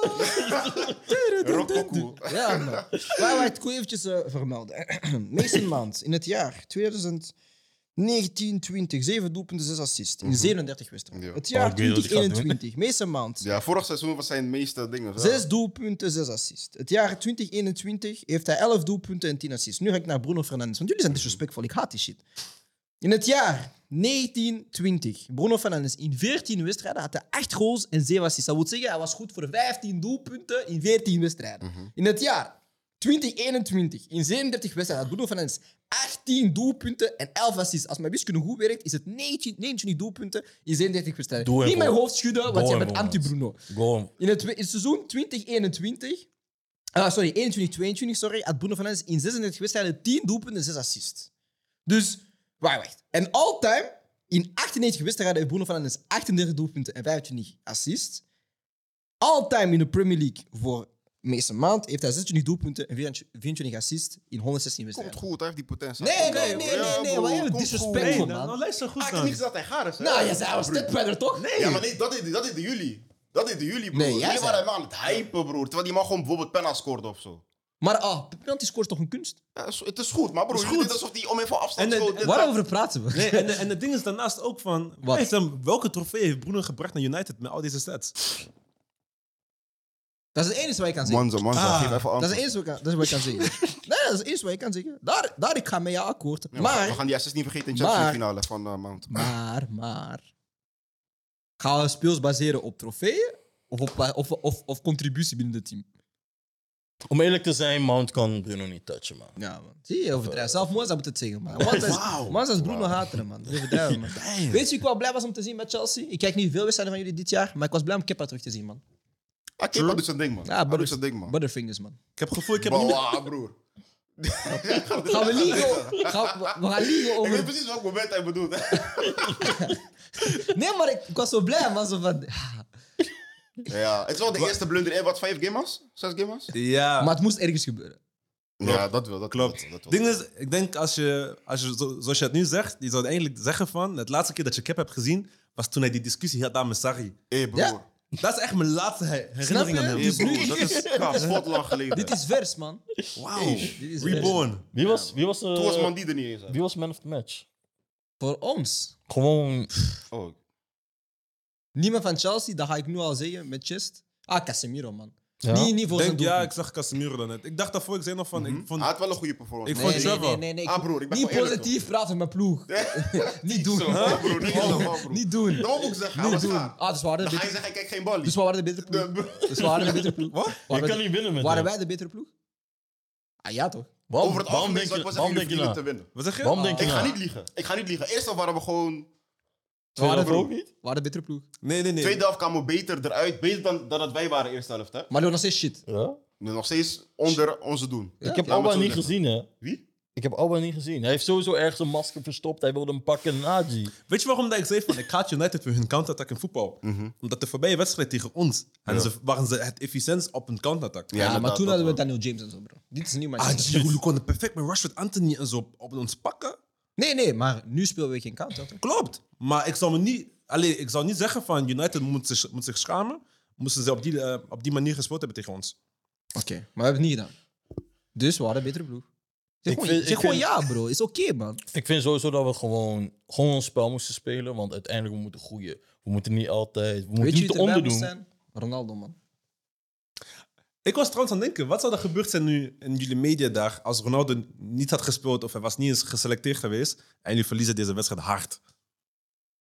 C: Rokoku.
A: Ja, man. Waar wij het goed eventjes eh, vermelden. Mason Mount in het jaar 2019, 20, 7 doelpunten, 6 assists in 37 wedstrijden.
C: Ja.
A: Het
B: Oh,
A: jaar
B: ik weet wat ik ga doen.
A: 2021, Mason Mount.
C: Ja, vorig seizoen was zijn meeste dingen. zo.
A: 6 doelpunten, 6 assists. Het jaar 2021 heeft hij 11 doelpunten en 10 assists. Nu ga ik naar Bruno Fernandes, want jullie zijn disrespectvol. Ik haat die shit. In het jaar 1920, Bruno Fernandes in 14 wedstrijden had hij 8 goals en 7 assists. Dat wil zeggen, hij was goed voor 15 doelpunten in 14 wedstrijden. In het jaar 2021, in 37 wedstrijden, had Bruno Fernandes 18 doelpunten en 11 assists. Als mijn wiskunde goed werkt, is het 19, 29 doelpunten in 37 wedstrijden. Niet mijn hoofd schudden, want
B: hem
A: bent anti-Bruno. In het, in het seizoen 2021, ah, sorry, 21-22, sorry, had Bruno Fernandes in 36 wedstrijden 10 doelpunten en 6 assists. Dus, wacht, wacht. En all-time, in 98 wedstrijden heeft Bruno Fernandes 38 doelpunten en 25 assists. All-time in de Premier League voor Mason Mount heeft hij 26 doelpunten en 24 assists in 116
C: Komt
A: wedstrijden.
C: goed, hij heeft die potentie.
A: Nee,
C: Komt
A: nee, nee, nee,
C: Ja,
A: nee, wat
C: komt goed.
D: Nee,
A: man.
D: nou, luister goed
C: Ah, ik niks dat hij gaar is. hè?
A: Nou, je zei, hij was stepbrother, toch? Nee.
C: Ja, maar nee, dat deden, dat deden jullie. Dat deden jullie, bro.
A: Nee, jij
C: jullie waren hem aan het hypen, broer. Terwijl die man gewoon bijvoorbeeld penna scoorde of zo.
A: Maar ah, penalty is toch een kunst?
C: Ja, is- het is goed, maar broer,
D: is
C: jullie
D: goed.
C: alsof hij om even afstand
D: En,
A: Waarover praten we?
D: Nee, en, en het ding is daarnaast ook van...
A: Wat?
D: Welke trofee heeft Bruno gebracht naar United met al deze stats?
A: Dat is het enige wat ik kan zeggen.
C: Manza, manza,
D: Ah.
C: geef even
A: Dat is het enige wat ik kan, dat is wat ik kan zeggen. Nee, dat is het enige wat ik kan zeggen. Daar, daar ik ga mee ja akkoord.
C: Ja,
A: maar,
C: we gaan die assist niet vergeten in de Champions finale van uh, Mount.
A: maar, maar. Gaan we speels baseren op trofeeën? Of, op, of, of, of contributie binnen het team?
B: Om eerlijk te zijn, Mount kan Bruno niet touchen, man.
A: Ja, man. Zie je, overdrijven. Zelf Moza moet het zeggen, man. Moza is,
C: Wauw.
A: Moza is Bruno hateren, man. Overdrijven, man. Weet je wie ik wel blij was om te zien met Chelsea? Ik kijk niet veel wedstrijden van jullie dit jaar, maar ik was blij om Kepa terug te zien, man.
C: Ah, Kepa doet zijn ding, man.
A: Ja,
C: zijn ding, man.
A: Butterfingers, man.
D: Ik heb het gevoel, ik heb niet meer...
C: Wow, broer.
A: Gaan we liegen? Gaan, we, we gaan liegen
C: Ik
A: over...
C: weet precies welk moment hij bedoelt.
A: Nee, maar ik, ik was zo blij, man. Zo van...
C: Ja, het is wel de eerste blunder in wat, vijf gamers? Zes gamers?
D: Ja,
A: Maar het moest ergens gebeuren.
C: Ja, dat wel. Dat
D: klopt.
C: Dat, dat wel.
D: ding is, ik denk als je, als je zo, zoals je het nu zegt, je zou eigenlijk zeggen van, het laatste keer dat je Cap hebt gezien, was toen hij die discussie had met Sarri.
C: Hé, broer.
A: Ja.
D: Dat is echt mijn laatste he- herinnering aan hem.
C: Dat is kapot lang geleden.
A: Dit is vers, man.
D: Wauw.
A: Dit is
D: Reborn.
B: Wie was, wie was, eh,
C: Toen was Mandy er niet eens.
B: wie was man of the match?
A: Voor ons.
B: Gewoon,
C: Oh,
A: Niemand van Chelsea, dat ga ik nu al zeggen met Chest. Ah, Casemiro, man.
B: Ja?
A: Niet, niet voor zijn
D: Denk, ja,
A: doelpunt.
D: ik zag Casemiro dan net. Ik dacht daarvoor, ik zei nog van, ik vond...
C: Hij had wel een goede performance.
D: Ik
A: Nee,
D: vond
A: nee,
D: Trevor.
A: nee, nee, nee.
C: Ah, broer, ik ben
A: Niet
C: gewoon eerlijk,
A: positief praten met mijn ploeg. niet doen.
C: Zo, broer. Niet man, broer.
A: Niet doen.
C: Dat moet ik zeggen. Hij
A: Niet
C: was
A: doen.
C: gaar.
A: Ah, dus we waren de
C: Dan ga je
A: betere,
C: zeggen, kijk geen bal.
A: dus we waren de betere ploeg.
C: De-
A: Dus we waren de betere ploeg.
D: Wat?
B: Je
A: Waren,
B: kan
A: we-
B: niet winnen met
A: waren
B: hem.
A: wij de betere ploeg? Ah ja, toch?
B: Waarom,
C: Over het
B: waarom
C: algemeen
B: denk
C: zou
B: je,
C: ik wel
B: waarom
C: zeggen,
B: denk je
C: verdienen te
B: na?
C: winnen.
D: Wat zeg je?
B: Waarom denk je
C: Ik ga niet liegen. Ik ga niet liegen. Eerst waren we gewoon...
B: Tweede
A: Waren we-
B: ook niet?
A: We waren de betere ploeg.
D: Nee, nee, nee.
C: Tweede helft kwamen we beter eruit. Beter dan, dan dat wij waren eerste helft, hè.
A: Maar we nog steeds shit.
B: Ja?
C: Nu nog steeds onder onze doen.
A: Ja,
B: ik heb Alba niet gezien, hè?
C: Wie?
B: Ik heb Alba niet gezien. Hij heeft sowieso ergens een masker verstopt. Hij wilde hem pakken. Naji.
D: Weet je waarom dat ik zei van, ik haat United voor hun counterattack in voetbal? Omdat de voorbije wedstrijd tegen ons, en ze, waren ze het efficiënt op een counterattack.
A: Ja, maar toen hadden we. Daniel James en zo, bro. Dit is niet
D: Ah,
A: Manchester
D: die konden perfect met Rashford Anthony en zo op, op ons pakken.
A: Nee, nee, maar nu spelen we geen counter. toch?
D: Klopt. Maar ik zou me niet, allee, ik zou niet zeggen van United moet zich, moet zich schamen. Moesten ze op die, eh, op die manier gespeeld hebben tegen ons.
A: Oké, maar we hebben het niet gedaan. Dus we hadden een betere ploeg. Zeg
B: Ik
A: gewoon,
B: vind-
A: zeg
B: ik
A: gewoon
B: vind-
A: ja, bro. Is oké, man.
B: Ik vind sowieso dat we gewoon, gewoon ons spel moesten spelen. Want uiteindelijk we moeten groeien. We moeten niet altijd... We moeten
A: Weet je
B: niet
A: wie
B: te
A: erbij
B: onder
A: moest
B: doen.
A: zijn? Ronaldo, man.
D: Ik was trouwens aan het denken, wat zou er gebeurd zijn nu in jullie mediadag als Ronaldo niet had gespeeld of hij was niet eens geselecteerd geweest en jullie verliezen deze wedstrijd hard?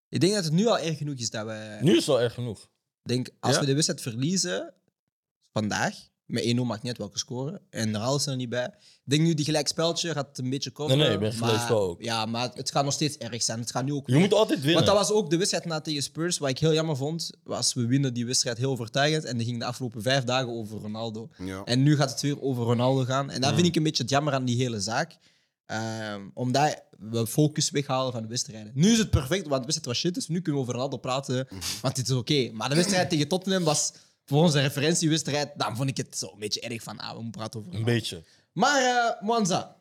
A: Ik denk dat het nu al erg genoeg is dat we...
B: Nu is het wel erg genoeg.
A: Ik denk, als
D: Ja?
A: we de wedstrijd verliezen, vandaag, met 1-0 maakt niet uit welke score, en Ronaldo is er niet bij. Ik denk nu, die gelijkspeltje gaat een beetje komen.
B: Nee, nee, bij gelijkspel ook.
A: Ja, maar het gaat nog steeds erg zijn. Het gaat nu ook
B: Je moet altijd winnen.
A: Want dat was ook de wedstrijd na tegen Spurs, wat ik heel jammer vond, was we winnen die wedstrijd heel overtuigend en dan ging de afgelopen vijf dagen over Ronaldo.
C: Ja.
A: En nu gaat het weer over Ronaldo gaan. En dat vind ik een beetje het jammer aan die hele zaak. Ehm, omdat we focus weghalen van de wedstrijden. Nu is het perfect, want de wedstrijd was shit, dus nu kunnen we over Ronaldo praten, want dit is oké. Maar de wedstrijd tegen Tottenham was voor onze referentiewedstrijd, dan vond ik het zo een beetje erg van, ah, we moeten praten over
B: Een beetje.
A: Maar uh, Mwanza.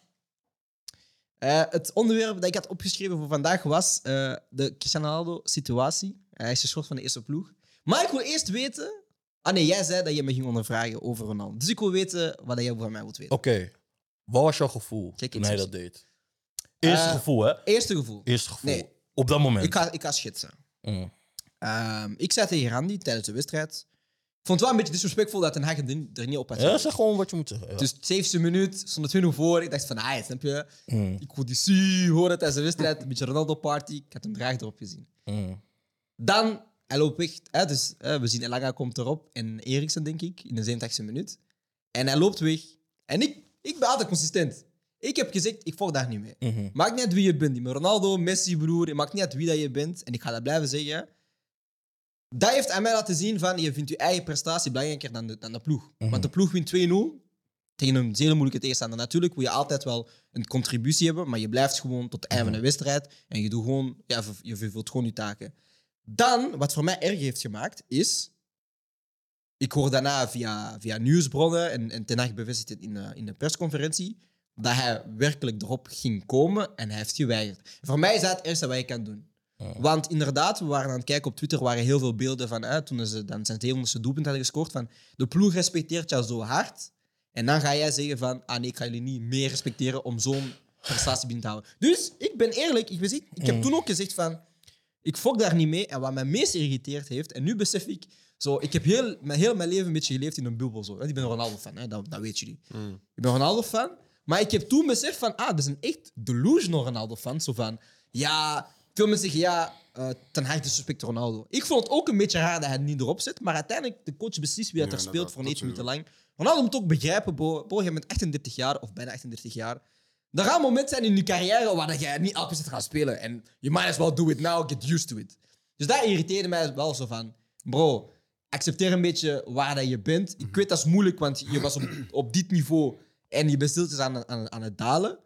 A: Eh, het onderwerp dat ik had opgeschreven voor vandaag was eh, de Cristiano Ronaldo-situatie. Hij is geschort van de eerste ploeg. Maar ik wil eerst weten... Ah nee, jij zei dat je me ging ondervragen over Ronaldo. Dus ik wil weten wat jij van mij wilt weten.
B: Oké. Wat was jouw gevoel
A: Kijk,
B: toen hij dat deed? Eerste
A: Eh,
B: gevoel, hè?
A: Eerste gevoel.
B: Eerste gevoel.
A: Nee.
B: Op dat moment.
A: Ik ga, ik ga schetsen.
B: Mm.
A: Ehm, ik zei tegen Randy tijdens de wedstrijd... Ik vond het wel een beetje disrespectvol dat Ten Hag er niet op had
B: Ja, zeg gewoon wat je moet zeggen. Ja.
A: Dus 70 minuut, stond het 20 voor. Ik dacht van, ah, snap je?
B: Mm.
A: Ik wil die su tijdens de wedstrijd. Een beetje Ronaldo-party. Ik had een draag erop gezien.
B: Mm.
A: Dan, hij loopt weg. Hè, dus, hè, we zien Elanga komt erop. En Eriksen, denk ik, in de 87e minuut. En hij loopt weg. En ik, ik ben altijd consistent. Ik heb gezegd, ik volg daar niet mee.
B: Mhm.
A: Maakt niet uit wie je bent. Ronaldo, Messi, broer. Het maakt niet uit wie dat je bent. En ik ga dat blijven zeggen. Dat heeft aan mij laten zien van, je vindt je eigen prestatie belangrijker dan de, dan de ploeg. Want de ploeg wint 2-0 tegen een zeer moeilijke tegenstander. Natuurlijk wil je altijd wel een contributie hebben, maar je blijft gewoon tot het einde van de wedstrijd en je doet gewoon, ja, je vervult gewoon je taken. Dan, wat voor mij erg heeft gemaakt, is... Ik hoor daarna via, via nieuwsbronnen, en, en Ten bevestigt het in de, in de persconferentie, dat hij werkelijk erop ging komen en hij heeft geweigerd. Voor mij is dat het eerste wat je kan doen. Want inderdaad, we waren aan het kijken op Twitter, waren heel veel beelden van, hè, toen ze dan zijn 200ste doelpunt hadden gescoord, van de ploeg respecteert jou zo hard. En dan ga jij zeggen van, ah nee, ik ga jullie niet meer respecteren om zo'n prestatie binnen te houden. Dus ik ben eerlijk, ik, ik, ik heb toen ook gezegd van, ik fok daar niet mee. En wat mij meest irriteerd heeft, en nu besef ik, zo, ik heb heel, mijn, heel mijn leven een beetje geleefd in een bubbel. Zo. hè. Ik ben een Ronaldo-fan, hè, dat, dat weten jullie. Ik ben Ronaldo-fan. Maar ik heb toen beseft van, ah, dat is een echt delusional Ronaldo-fan. Zo van, ja, veel mensen zeggen, ja, eh ten Hag disrespect Ronaldo. Ik vond het ook een beetje raar dat hij het niet erop zet. Maar uiteindelijk, de coach beslist wie dat
C: Ja,
A: er speelt voor 90 minuten lang. Ronaldo moet ook begrijpen, bro, bro, je bent 38 jaar, of bijna 38 jaar. Er gaan momenten zijn in je carrière waar dat jij niet elke wedstrijd gaat spelen. En you might as well do it now, get used to it. Dus dat irriteerde mij wel zo van, bro, accepteer een beetje waar dat je bent. Ik weet dat is moeilijk, want je was op, op dit niveau en je bent stiltjes aan, aan, aan het dalen.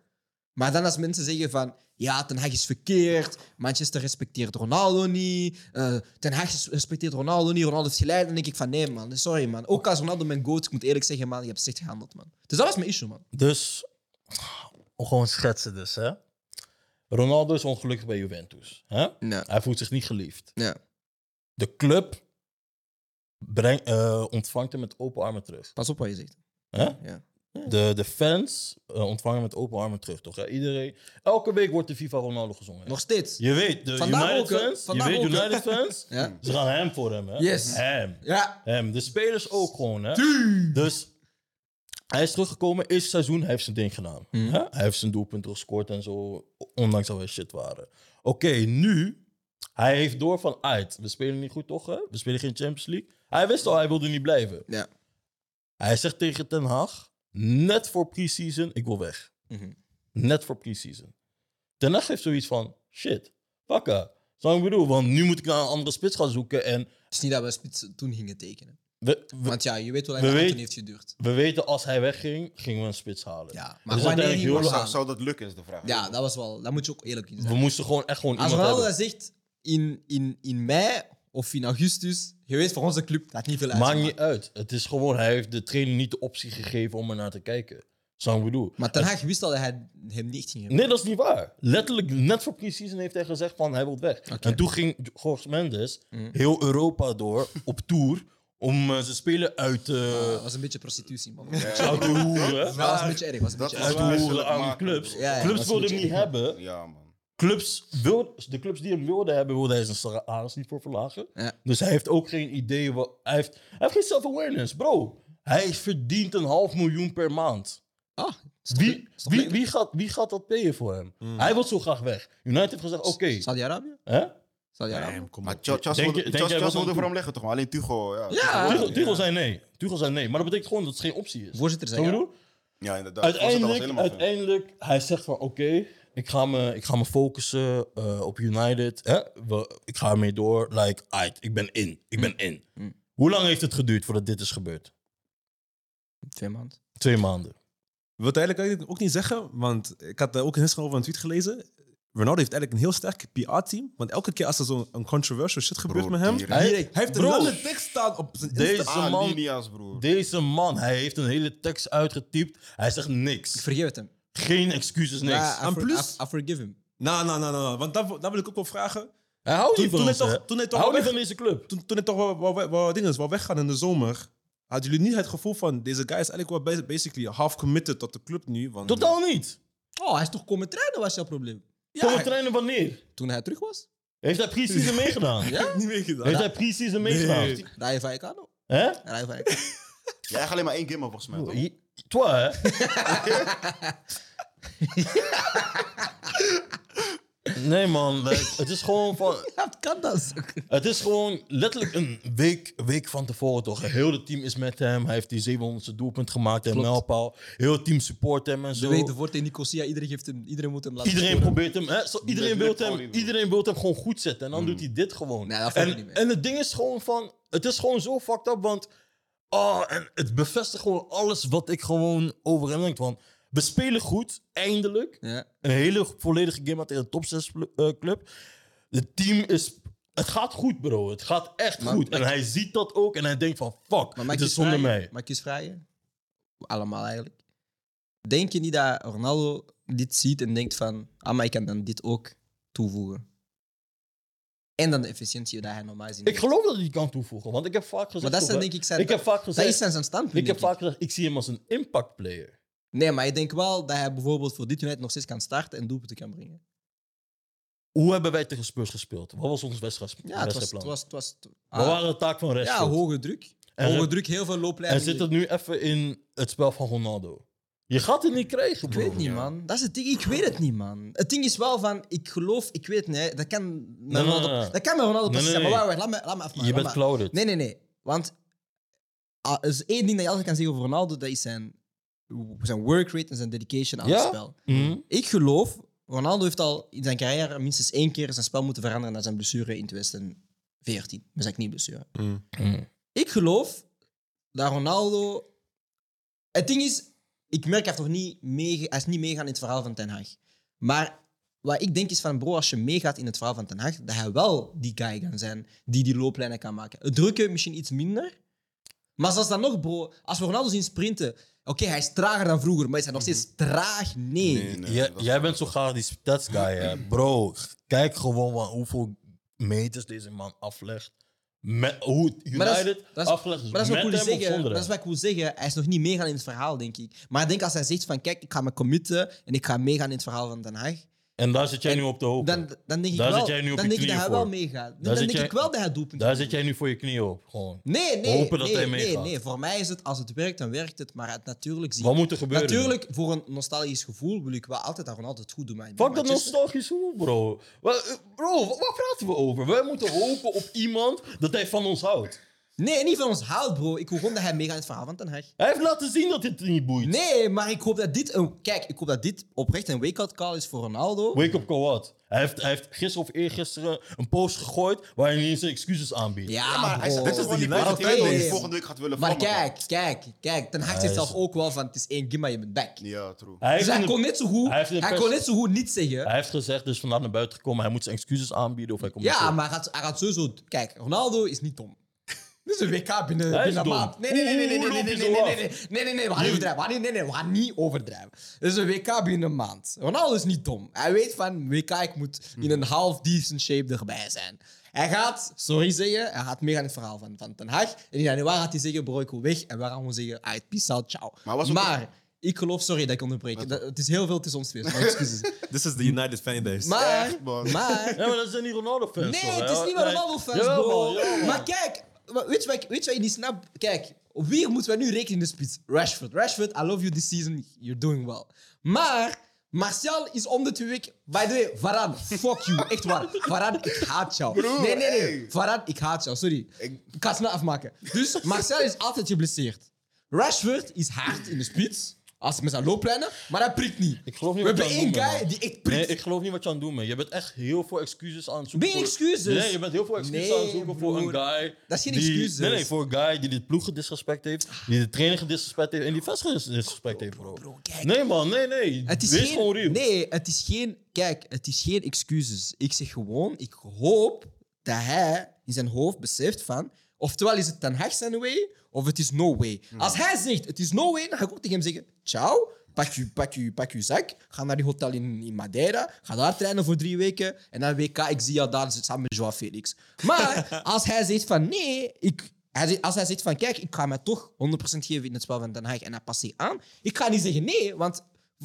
A: Maar dan als mensen zeggen van, ja, Ten Hag is verkeerd, Manchester respecteert Ronaldo niet, eh, Ten Hag respecteert Ronaldo niet, Ronaldo heeft geleid. Dan denk ik van, nee man, sorry man. Ook als Ronaldo mijn goat, ik moet eerlijk zeggen man, je hebt slecht gehandeld man. Dus dat was mijn issue man.
B: Dus, om gewoon schetsen dus, hè. Ronaldo is ongelukkig bij Juventus. Hè?
A: Ja.
B: Hij voelt zich niet geliefd.
A: Ja.
B: De club breng, eh, ontvangt hem met open armen terug.
A: Pas op wat je zegt.
B: Hè?
A: Ja.
B: De, de fans eh, ontvangen met open armen terug, toch? Hè? Iedereen, elke week wordt de FIFA Ronaldo gezongen. hè?
A: Nog steeds.
B: Je weet, de
A: Vandaag
B: United
A: ook,
B: fans, je weet
A: ook?
B: United fans,
A: Ja.
B: ze gaan hem voor hem, hè?
A: Yes.
B: Hem.
A: Ja.
B: Hem. De spelers ook gewoon, hè? Dus hij is teruggekomen, eerste seizoen, hij heeft zijn ding gedaan.
A: Mhm.
B: Hè? Hij heeft zijn doelpunten gescoord en zo, ondanks dat we shit waren. Oké, nu, hij heeft door van, uit, we spelen niet goed toch, hè? We spelen geen Champions League. Hij wist al, hij wilde niet blijven.
A: Ja.
B: Hij zegt tegen Ten Hag, net voor pre-season, ik wil weg.
A: Mhm.
B: Net voor pre-season. Ten Hag heeft zoiets van, shit, pakka. Zo ik bedoel, want nu moet ik naar een andere spits gaan zoeken. En
A: Het is niet dat we spits toen gingen tekenen.
B: we, we,
A: Want ja, je weet wel
B: we
A: dat Anthony
B: weten-
A: heeft geduurd.
B: we weten, als hij wegging, gingen we een spits halen.
A: Ja,
B: Dus
A: maar wanneer we
B: lang-
C: Zou,
A: gaan?
C: zou dat lukken, is de vraag.
A: Ja, dat was wel... Dat moet je ook eerlijk in
B: We
A: zijn.
B: moesten gewoon echt gewoon
A: Als
B: iemand
A: Ronaldo
B: hebben.
A: zegt in, in, in mei of in augustus, je weet voor onze club dat niet veel uit.
B: Maakt niet uit. Het is gewoon, hij heeft de trainer niet de optie gegeven om er naar te kijken. Zo ik bedoel.
A: Maar Ten Hag wist al dat hij hem niet ging hebben.
B: Nee, dat is niet waar. Letterlijk, net voor pre-season heeft hij gezegd van hij wil weg.
A: Oké.
B: En toen ging Jorge Mendes
A: Mhm.
B: heel Europa door op tour om eh, zijn spelen uit,
A: Ah,
B: eh
A: dat was een beetje prostitutie, man.
B: uit te hoeren.
A: Dat was een beetje erg. Was een
C: Dat
A: beetje
B: Uit
A: erg.
B: te
C: wel-
B: hoeren aan
C: maken,
B: clubs.
A: Ja, ja,
B: clubs wilden hem niet hebben.
C: Ja, man.
B: Clubs wil, de clubs die hem wilden hebben, wilde hij zijn salaris niet voor verlagen.
A: Ja.
B: Dus hij heeft ook geen idee. Wat, hij, heeft, hij heeft geen self-awareness, bro. Hij verdient een half miljoen per maand.
A: Ah,
B: Wie, wie, wie, gaat, wie gaat dat payen voor hem? Hij wil zo graag weg. United heeft gezegd, oké.
A: Saudi-Arabië?
B: hè?
A: Saudi-Arabië?
D: Kom
C: Maar
B: je-
C: wilde- voor hem leggen, toch? Maar alleen Tuchel, ja.
A: Ja.
B: Tuchel, Tuchel
C: ja.
B: zei nee. Tuchel zei nee. Maar dat betekent gewoon dat het geen optie is.
A: Voorzitter zei ja.
C: Ja, inderdaad.
B: Uiteindelijk, uiteindelijk, hij zegt van oké, ik ga me, ik ga me focussen eh, op United. Hè? We, ik ga ermee door. Like, aight, ik ben in. Ik ben in.
A: Mm.
B: Hoe lang heeft het geduurd voordat dit is gebeurd?
A: Twee maanden.
B: Twee maanden.
D: Ik het eigenlijk eigenlijk ook niet zeggen, want ik had ook gisteren over een tweet gelezen. Ronaldo heeft eigenlijk een heel sterk PR-team. Want elke keer als er zo'n een controversial shit gebeurt
C: Broer,
D: met hem, hij, heeft een
B: Bro.
D: lange tekst staan op zijn.
B: Deze
C: Ah,
B: man,
C: Linia's, broer.
B: deze man, hij heeft een hele tekst uitgetypt. Hij zegt
A: Ik
B: niks.
A: vergeef het hem.
B: Geen excuses, niks.
A: Ja,
D: En plus-
A: I- I forgive him.
D: Nou, nou, nou, nou, want daar, daar wil ik ook wel vragen.
B: hij houdt niet van
D: toen
B: ons,
D: hij toch- toen hij toch
B: Hij houdt niet van deze club.
D: Toen, toen het toch wel, wel, wel, wel dingen is, wel weggaan in de zomer, hadden jullie niet het gevoel van deze guy is eigenlijk wel bas- basically half committed tot de club nu? Want,
B: Totaal niet.
A: Oh, hij is toch komen trainen, was jouw probleem?
D: Ja,
B: het trainen wanneer?
A: Toen hij terug was?
B: Heeft hij pre-season meegedaan?
D: hij heeft niet meegedaan.
B: Heeft hij pre-season meegedaan?
D: Nee.
A: Rayo Vallecano.
B: Hè?
A: Rayo Vallecano.
C: Jij hebt alleen maar één game volgens mij,
B: Toi, hè? nee, man. like, het is gewoon van...
A: Ja, het kan dat.
B: Het is gewoon letterlijk een week, week van tevoren toch. Heel het team is met hem. Hij heeft die 700 doelpunt gemaakt en mijlpaal. Heel het team support hem en
A: Ze
B: zo.
A: weten voor tegen Nicosia, iedereen, geeft hem, iedereen moet hem laten
B: Iedereen
A: scoren.
B: probeert hem, hè? Zo, iedereen, wil hem, iedereen wil hem gewoon goed zetten. En dan doet hij dit gewoon.
A: Nee, dat
B: en,
A: niet mee.
B: en het ding is gewoon van, het is gewoon zo fucked up, want oh, en het bevestigt gewoon alles wat ik gewoon over hem denk. Want we spelen goed, eindelijk.
A: Ja.
B: Een hele volledige game tegen een top 6 club. Het team is, het gaat goed bro, het gaat echt
A: Maar-
B: goed. En hij ziet dat ook en hij denkt van fuck,
A: Maar
B: het is zonder mij.
A: Mag ik eens vragen? Allemaal eigenlijk. Denk je niet dat Ronaldo dit ziet en denkt van... Ah, maar ik kan dan dit ook toevoegen? En dan de efficiëntie dat hij normaal ziet.
B: Ik geloof dat hij die kan toevoegen, want ik heb vaak gezegd...
A: Maar dat is
B: toch,
A: dan denk ik zijn...
B: ik heb vaak
A: dat
B: gezegd,
A: is zijn, zijn standpunt,
B: ik heb vaak gezegd, ik zie hem als een impact player.
A: Nee, maar ik denk wel dat hij bijvoorbeeld voor dit United nog steeds kan starten en doelpunten kan brengen.
B: Hoe hebben wij tegen Spurs gespeeld? Wat was ons wedstrijd,
A: Ja, het was... Het
B: wedstrijdplan?
A: was, het was
B: Wat waren de taak van
A: ja,
B: Rashford?
A: hoge druk.
B: En-
A: hoge druk, heel veel
B: en
A: looplijnen.
B: zit het nu even in het spel van Ronaldo? Je gaat het niet krijgen,
A: Ik
B: bro.
A: weet het niet, man. Dat is het ding. Ik weet het niet, man. Het ding is wel van, ik geloof, ik weet het niet. Dat kan met
B: nee,
A: Ronaldo,
B: nee.
A: Dat kan met Ronaldo precies
B: nee,
A: zijn. Maar
B: nee.
A: wacht, wacht, laat me, laat me afmaken.
B: Je
A: laat
B: bent
A: me-
B: clouded.
A: Nee, nee, nee. Want ah, er is één ding dat je altijd kan zeggen over Ronaldo, dat is zijn, zijn work rate en zijn dedication aan
B: Ja?
A: het spel.
B: Mhm.
A: Ik geloof, Ronaldo heeft al in zijn carrière minstens één keer zijn spel moeten veranderen na zijn blessure in 2014. Met zijn knieblessure.
D: Mm.
B: Mhm.
A: Ik geloof dat Ronaldo. Het ding is, ik merk hij heeft toch niet meege... hij is niet meegaan in het verhaal van Ten Hag. Maar wat ik denk is van, bro, als je meegaat in het verhaal van Ten Hag, dat hij wel die guy kan zijn die die looplijnen kan maken. Het drukken misschien iets minder. Maar zelfs dan nog, bro, als we Ronaldo zien sprinten, oké, hij is trager dan vroeger, maar is hij nog steeds traag? Nee.
C: Nee, nee,
B: Jij-
C: is
B: bent zo graag die stats guy, hè. Bro, kijk gewoon wat, hoeveel meters deze man aflegt. Met, hoe United
A: Maar dat is, dat is,
B: afgelegd is.
A: maar dat is wat ik wil zeggen. Dat is wat ik wil zeggen. Hij is nog niet meegaan in het verhaal, denk ik. Maar ik denk als hij zegt van, kijk, ik ga me committen en ik ga meegaan in het verhaal van Den Haag,
B: En daar zit jij
A: En
B: nu op te hopen.
A: dan, dan denk ik
B: Daar
A: wel,
B: zit jij nu op
A: dan
B: je
A: denk ik dat hij wel meegaat. Dan,
B: Daar
A: denk
B: jij-
A: ik wel dat hij doelpunt
B: Daar zit jij nu voor je knieën op. Gewoon.
A: Nee, nee.
B: Hopen dat
A: nee,
B: hij
A: nee,
B: meegaat.
A: nee. Voor mij is het, als het werkt, dan werkt het. Maar het, natuurlijk zie
B: Wat moet er gebeuren?
A: Natuurlijk, voor een nostalgisch gevoel wil ik wel altijd Ronaldo het goed doet. Maar
B: Fuck dat nostalgisch hoe, bro. Eh, Bro, wat praten we over? Wij moeten hopen op iemand dat hij van ons houdt.
A: Nee, niet van ons houdt, bro. Ik gewoon dat hij meegaat in het verhaal van Ten Hag.
B: Hij heeft laten zien dat dit niet boeit.
A: Nee, maar ik hoop dat dit... Een, kijk, ik hoop dat dit oprecht een wake-up call is voor Ronaldo.
B: Wake up call what? Hij heeft, hij heeft gisteren of eergisteren een post gegooid waar hij zijn excuses aanbiedt.
A: Ja,
C: Maar hij
A: bro.
C: zegt, dit is
D: de
C: die
D: United
C: die
A: base.
C: volgende week gaat willen
A: Maar kijk, kijk, kijk. Ten Hag
B: Hij
A: zegt
B: is-
A: zelf ook wel van, het is één game, maar je bent back.
C: Ja, true.
B: Hij
A: Dus hij
B: in de-
A: kon net zo goed,
B: hij heeft in de
A: hij
B: pers-
A: kon net zo goed niet zeggen.
B: hij heeft gezegd, dus vandaag naar buiten gekomen, hij moet zijn excuses aanbieden of hij komt
A: Ja, maar hij gaat, hij gaat sowieso... Kijk, Ronaldo is niet dom. Dit is een WK binnen,
B: Hij is
A: binnen een
B: dom.
A: maand. Nee, nee, nee, nee, nee,
B: Hoe
A: nee,
B: loop
A: nee,
B: je
A: nee,
B: zo
A: nee,
B: af?
A: nee, nee, nee, nee, we gaan niet overdrijven. We gaan niet, nee, nee, we gaan niet overdrijven. Dit is een WK binnen een maand. Ronaldo is niet dom. Hij weet van, WK, ik moet in een half decent shape erbij zijn. Hij gaat, sorry zeggen, hij gaat meegaan in het verhaal van, van Ten Hag. En in januari gaat hij zeggen, bro, ik wil weg. En we gaan gewoon zeggen, peace out, ciao.
C: Maar was
A: Maar, ik geloof, sorry dat ik onderbreek. Dat- Het is heel veel tussen ons maar excuses.
D: This is the United fanbase.
A: Maar,
C: Echt, man.
A: maar...
B: Ja, maar dat zijn niet Ronaldo-fans.
A: Nee,
B: hoor.
A: het is niet meer Ronaldo-fans, bro. Maar kijk, maar weet je, wat weet je wat je niet snapt? Kijk, op wie moeten we nu rekenen in de spits? Rashford. Rashford, I love you this season. You're doing well. Maar Martial is om de twee weken... By the way, Varane, fuck you. Echt waar. Varane, ik haat jou.
C: Broer,
A: nee, nee, nee.
C: hey.
A: Varane, ik haat jou. Sorry.
C: Ik-
A: ga het snel afmaken. Dus Martial is altijd geblesseerd. Rashford is hard in de spits. Als met zijn looplijnen, maar hij prikt niet.
B: Ik geloof niet
A: We hebben één guy die echt
B: Nee,
A: prikt.
B: ik geloof niet wat je aan het doen bent. Je bent echt heel veel excuses aan het zoeken.
A: Ben
B: voor-
A: excuses?
B: Nee, je bent heel veel excuses
A: Nee,
B: aan het zoeken voor een guy.
A: Dat is geen
B: die,
A: excuses.
B: Nee, nee, voor een guy die dit ploeg gedisrespect heeft, die de trainer gedisrespect heeft en die vest gedisrespect heeft, bro.
A: bro, kijk.
B: Nee, man, nee, nee.
A: Het is
B: Wees
A: geen,
B: gewoon real.
A: Nee, het is geen... Kijk, het is geen excuses. Ik zeg gewoon, ik hoop dat hij in zijn hoofd beseft van... Oftewel is het Ten Hag zijn way, of het is no way. Als hij zegt, het is no way, dan ga ik ook tegen hem zeggen... Ciao, pak je, pak je, pak je zak, ga naar die hotel in, in Madeira, ga daar trainen voor drie weken, en dan WK, ik zie jou daar samen met Joao Felix. Maar als hij zegt van, nee, ik... Als hij zegt van, kijk, ik ga mij toch 100% geven in het spel van Den Haag en hij past zich aan, ik ga niet zeggen nee, want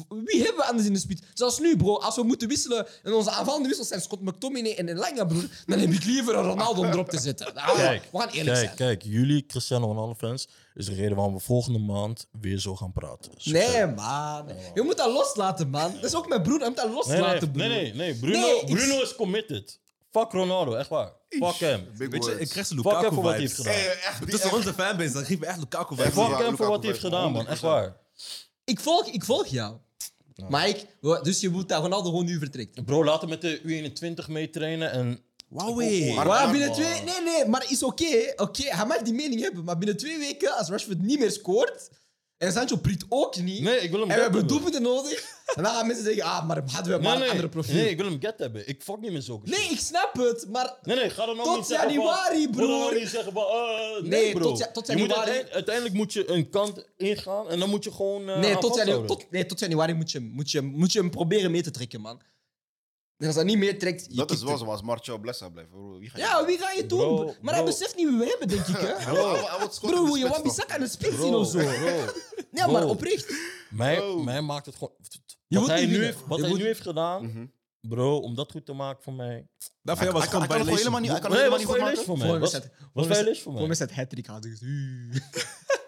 A: wie hebben we anders in de spits? Zoals nu, bro. Als we moeten wisselen en onze aanvallende wissels zijn Scott McTominay en Elanga, broer, dan heb ik liever een Ronaldo om erop te zetten. Nou,
B: Kijk,
A: we gaan eerlijk
B: kijk,
A: zijn.
B: kijk, jullie Cristiano Ronaldo fans is de reden waarom we volgende maand weer zo gaan praten. Succes.
A: Nee, man. Je moet dat loslaten, man. Dat is ook mijn broer. Hij moet dat loslaten,
B: nee,
A: broer.
B: nee, nee, nee. Bruno,
A: Nee, ik-
B: Bruno is committed. Fuck Ronaldo, echt waar. Fuck hem.
C: Big
D: Weet je, ik krijg ze
B: Fuck hem
D: Lukaku
B: voor wat hij heeft gedaan.
C: Echt, die-
D: Tussen
C: echt.
D: onze fanbase, dan geef me echt Lukaku vibes.
B: Fuck hem voor
C: Lukaku
B: wat hij heeft gedaan, man. Echt waar.
A: Ik volg, ik volg jou. Maar ik... Dus je moet dat Ronaldo gewoon nu vertrekt.
B: Bro, laat hem met de U21 meetrainen en...
D: Wauw, wee.
C: Maar-
A: binnen twee... Nee, nee, maar is oké. Oké, hij mag die mening hebben. Maar binnen twee weken, als Rashford niet meer scoort... En Sancho prikt ook niet...
B: Nee, ik wil hem
A: En we hebben doelpunten nodig. En dan gaan mensen zeggen, ah, maar hadden we maar een
B: nee.
A: andere profiel.
B: Nee, ik wil hem get hebben. Ik fuck niet met zulke
A: Nee, ik snap het, maar...
B: Nee, nee, ga dan ook
A: Tot
B: niet zeggen
A: januari,
B: van,
A: broer.
B: Niet zeggen van... eh, nee,
A: Nee,
B: bro.
A: tot ja- tot
B: Je moet
A: januari.
B: uiteindelijk, uiteindelijk moet je een kant ingaan en dan moet je gewoon eh,
A: Nee, tot, janu
B: vasthouden.
A: tot, nee, tot januari moet je, moet, je, moet je hem proberen mee te trekken, man. En als dat niet meetrekt... je
C: Dat is wel
A: hem.
C: zo als Martial Blessa blijft. bro. Wie ga je
A: Ja, wie ga je doen?
B: Bro,
A: bro? maar hij
B: bro.
A: beseft niet wie we hebben, denk ik, hè?
C: Hij hij hij
A: Bro,
C: in de
A: wil je
C: spits,
A: Wan
C: toch?
A: Bissaka aan de spits zien of zo?
B: bro.
A: Ja, maar
B: Bro.
A: oprecht.
B: Mij,
C: Bro.
B: mij maakt het gewoon... Wat hij,
A: niet
B: nu
A: winnen.
B: heeft, wat
A: Je
B: hij
A: moet-
B: nu heeft gedaan,
C: Mhm.
B: bro, om dat goed te maken voor mij...
D: Dat jou was
C: Hij kan-
D: gewoon
C: het helemaal
D: violation.
C: niet- hij kan het
B: Nee,
C: helemaal
B: was
C: niet goed
B: violation
C: maken.
B: voor mij.
A: Voor
B: Was,
A: wedstrijd-
B: was
A: voor
B: violation voor
A: Voor
B: mij.
A: mij staat hat-trick dus...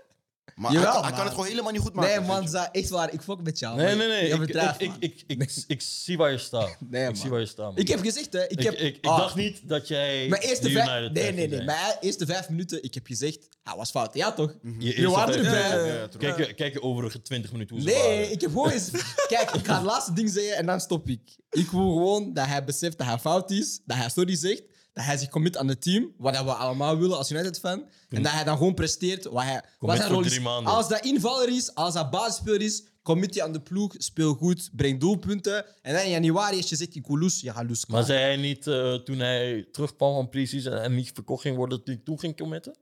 C: Maar
A: Jawel,
C: hij, hij
A: man.
C: kan het gewoon helemaal niet goed maken.
A: Nee, man, za- echt waar. Ik fok met jou.
B: Nee, nee, nee.
A: Je
B: Ik,
A: bedrijft,
B: ik,
A: man.
B: ik, ik, ik, ik zie waar je staat.
A: Nee,
B: ik
A: man.
B: zie waar je staat, man.
A: Ik heb gezegd, hè. Ik,
B: Ik,
A: heb,
B: ik, ik
A: Ah,
B: dacht niet dat jij
A: Mijn eerste
B: de
A: vijf... Nee, nee, nee. Mijn eerste vijf minuten, ik heb gezegd... Hij was fout. Ja, toch?
B: Je
A: Je
B: eerste
A: waren
B: vijf-
A: erbij.
C: Ja, ja, true.
B: Kijk, je- kijk je overige 20 minuten hoe ze
A: Nee,
B: waren.
A: ik heb gewoon eens... Kijk, ik ga het laatste ding zeggen en dan stop ik. Ik wil gewoon dat hij beseft dat hij fout is, dat hij sorry zegt, dat hij zich commit aan het team, wat dat we allemaal willen als United-fan, en dat hij dan gewoon presteert wat, hij, wat zijn rol is. Als dat invaller is, als dat basisspeler is, committie aan de ploeg, speel goed, breng doelpunten. En dan in januari is je zegt, ik wil loes, je gaat loes.
B: Maar zei hij niet eh, toen hij terugkwam van pre-season en niet verkocht ging worden, dat hij toen ging committen?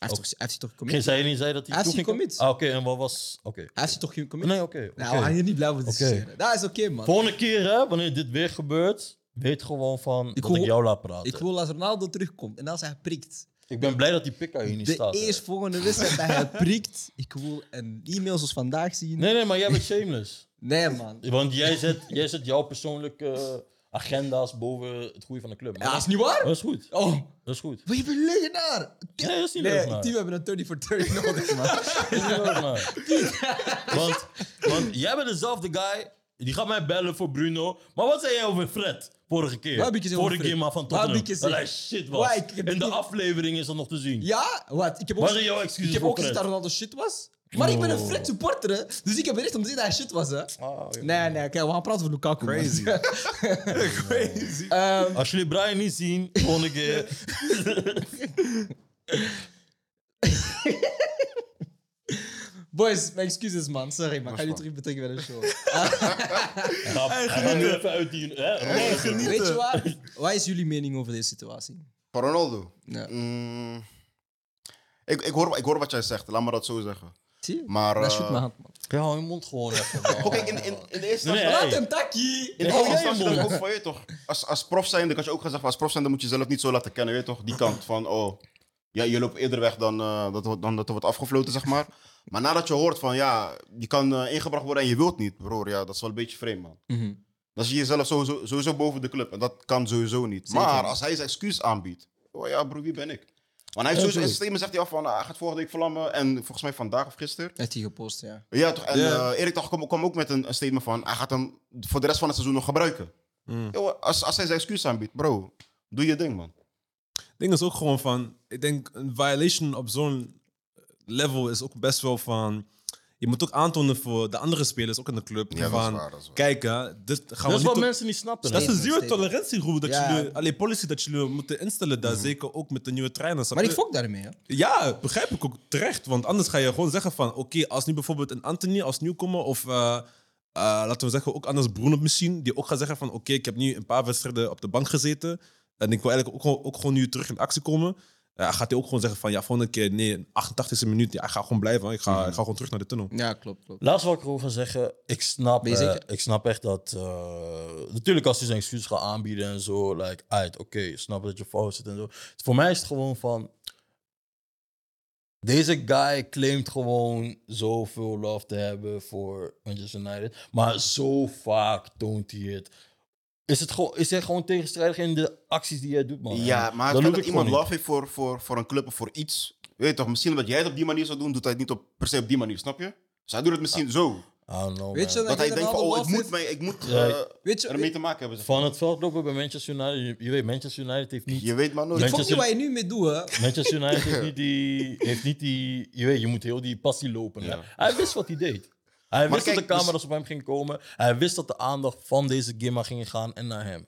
A: Hij heeft, toch, hij heeft toch
B: Geen
A: commit?
B: zei hij niet zei dat hij,
A: Hij heeft
B: ging
A: zich
B: com- Ah, oké, en wat was... Oké.
A: Hij heeft toch commit?
B: Nee, oké. oké.
A: Nou, we gaan hier niet blijven discussiëren. Dat is oké, man.
B: Volgende keer, hè, wanneer dit weer gebeurt, weet gewoon van
A: Ik
B: dat
A: wil-
B: ik jou laat praten.
A: Ik wil als Ronaldo terugkomt en als hij prikt.
B: Ik ben blij dat die pika hier niet
A: De
B: staat. hè.
A: eerstvolgende wedstrijd dat hij prikt, ik wil een e-mail zoals vandaag zien.
B: Nee, nee, maar jij bent shameless.
A: Nee, man.
B: Want jij zet, jij zet jouw persoonlijke agenda's boven het goede van de club. Maar
A: Ja, dat is niet waar.
B: dat is goed.
A: Oh,
B: Dat is goed.
A: maar je bent legenaar.
B: Nee, dat is niet
A: Nee, team hebben een 30 voor 30 nodig, man.
B: Dat is niet leuk, man. want, want jij bent dezelfde guy. Die gaat mij bellen voor Bruno. Maar wat zei jij over Fred? Vorige keer. Vorige keer maar van Tottenham. Dat shit was.
A: Wat, ik heb
B: In de
A: niet-
B: aflevering is dat nog te zien.
A: Ja, wat? Ik heb ook,
B: Wat zijn jouw excuses
A: ik heb
B: voor
A: ook gezegd
B: Fred?
A: dat Ronaldo shit was. Maar ik ben een. Fred supporter, hè. dus ik heb recht om te zeggen dat hij shit was. Hè.
B: Ah.
A: Nee, nee, kijk, we gaan praten over Lukaku. man.
D: Crazy. Crazy.
A: Ehm,
B: Als jullie Brian niet zien, volgende keer.
A: boys, mijn excuses, man. Sorry, maar ik ga jullie
C: goed.
A: terug betrekken bij de show.
B: Hij gaat nu even uit die... Hè, Ronaldo.
A: Weet je wat? Wat is jullie mening over deze situatie?
C: Van Ronaldo.
A: Ja.
C: Mm, ik, ik, hoor, ik hoor wat jij zegt, laat me dat zo zeggen.
A: Zie je?
C: Maar,
A: Dat is
C: eh,
A: goed, mijn hand, man.
B: Ja, hou je mond gewoon even.
C: Oké, in, in, in de eerste
B: Nee,
C: instantie-
B: hey.
A: Laat hem takkie!
C: In
B: Nee,
C: de eerste instantie
B: mond.
C: ook van je toch. Als, als prof zijn, dan kan je ook gaan zeggen, als prof zijn, dan moet je jezelf niet zo laten kennen, weet je toch? Die kant van, oh, ja, je loopt eerder weg dan, eh, dat, dan dat er wordt afgefloten, zeg maar. Maar nadat je hoort van, ja, die kan eh, ingebracht worden en je wilt niet, broer, ja, dat is wel een beetje vreemd, man.
A: Mhm.
C: Dan zie je jezelf sowieso, sowieso boven de club en dat kan sowieso niet.
A: Zeker
C: maar als hij zijn excuus aanbiedt, oh ja, broer, wie ben ik? Want hij heeft sowieso in zegt hij af van, ah, hij gaat volgende week vlammen en volgens mij vandaag of gisteren.
A: Heeft hij gepost, ja.
C: Ja, toch? En eh, Erik Dag kwam, kwam ook met een, een statement van... hij gaat hem voor de rest van het seizoen nog gebruiken.
D: Mm.
C: Yo, als, als hij zijn excuus aanbiedt, bro, doe je ding, man.
D: ding is ook gewoon van, ik denk een violation op zo'n level is ook best wel van, je moet ook aantonen voor de andere spelers, ook in de club,
C: Ja, dat is
D: van,
C: waar, dat is waar.
D: kijk hè, dit gaan
B: Dat
D: we
B: is
D: niet
B: wat mensen niet snappen.
D: dat is een zero tolerantieroep dat
A: Ja.
D: jullie, allee, policy dat jullie moeten instellen daar, zeker ook met de nieuwe trainers.
A: Maar ik fok daarmee, hè.
D: Ja, begrijp ik ook terecht. Want anders ga je gewoon zeggen van... Oké, als nu bijvoorbeeld een Anthony als nieuwkomer... of eh, eh, laten we zeggen ook anders Bruno misschien... die ook gaat zeggen van... Oké, ik heb nu een paar wedstrijden op de bank gezeten... en ik wil eigenlijk ook, gewoon- ook gewoon nu terug in actie komen... eh, gaat hij ook gewoon zeggen van... Ja, volgende keer, nee, 88e minuut... Ja, ik ga gewoon blijven. Ik ga, ik ga gewoon terug naar de tunnel.
A: Ja, klopt, klopt.
B: Laatst wat ik erover ga zeggen, ik snap, eh, ik snap echt dat. eh, natuurlijk, als hij zijn excuus gaat aanbieden en zo, like, uit, oké, ik snap dat je fout zit en zo. Voor mij is het gewoon van. Deze guy claimt gewoon zoveel love te hebben voor Manchester United, maar zo vaak toont hij het. Is, het gewoon, is hij gewoon tegenstrijdig in de acties die hij doet, man?
C: ja, maar
B: dat
C: het feit
B: doe
C: dat iemand love heeft voor, voor, voor een club of voor iets... Weet je toch, misschien omdat jij het op die manier zou doen... doet hij het niet op, per se op die manier, snap je? Dus hij doet het misschien zo.
B: I don't know,
A: Weet je dat
C: Dat hij denkt van, oh, ik moet, mee, ik moet
B: Ja,
C: eh,
A: Weet je,
C: ermee te maken hebben. zeg
B: Van het veld lopen bij Manchester United, je, je weet, Manchester United heeft niet
C: Je weet maar nooit.
A: ik niet
B: Manchester-
A: wat je nu mee doet, hè.
B: Manchester United heeft niet die, heeft niet die... Je weet, je moet heel die passie lopen. hè.
C: Ja.
B: Hij wist wat hij deed. Hij wist
C: kijk,
B: dat de camera's
C: dus-
B: op hem gingen komen. Hij wist dat de aandacht van deze Gimma ging gaan en naar hem.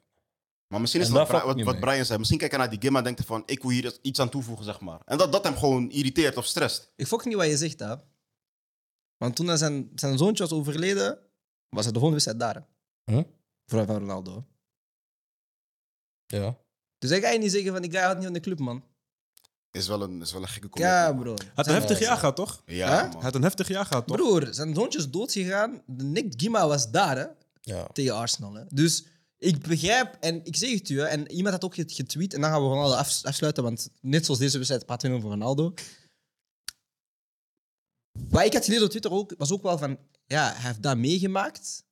C: Maar misschien is
B: En
C: het wat,
B: daar
C: wat. Brian zei. Misschien kijkt hij naar die game en denkt hij van... ik wil hier iets aan toevoegen, zeg maar. En dat dat hem gewoon irriteert of stresst.
A: Ik fok niet wat je zegt, hè. Want toen hij zijn, zijn zoontje was overleden, was hij de volgende wedstrijd daar.
B: Hm?
A: Voor van Ronaldo.
B: Ja.
A: Dus hij ga je niet zeggen van, ik ga niet aan de club, man.
C: Is wel een, is wel een gekke
A: Ja,
C: commitment.
A: bro.
D: Hij had een heftig jaar gehad, toch?
C: Ja?
D: Hij
C: man.
D: had een heftig jaar gehad, toch?
A: Broer, zijn zoontje is doodgegaan. De Nick Gima was daar, hè.
B: ja.
A: tegen Arsenal. Hè. Dus ik begrijp, en ik zeg het u, hè, en iemand had ook get- getweet, en dan gaan we Ronaldo af- afsluiten, want net zoals deze wedstrijd praten we over Ronaldo. Wat ik had gelezen op Twitter ook, was ook wel van, ja, hij heeft dat meegemaakt.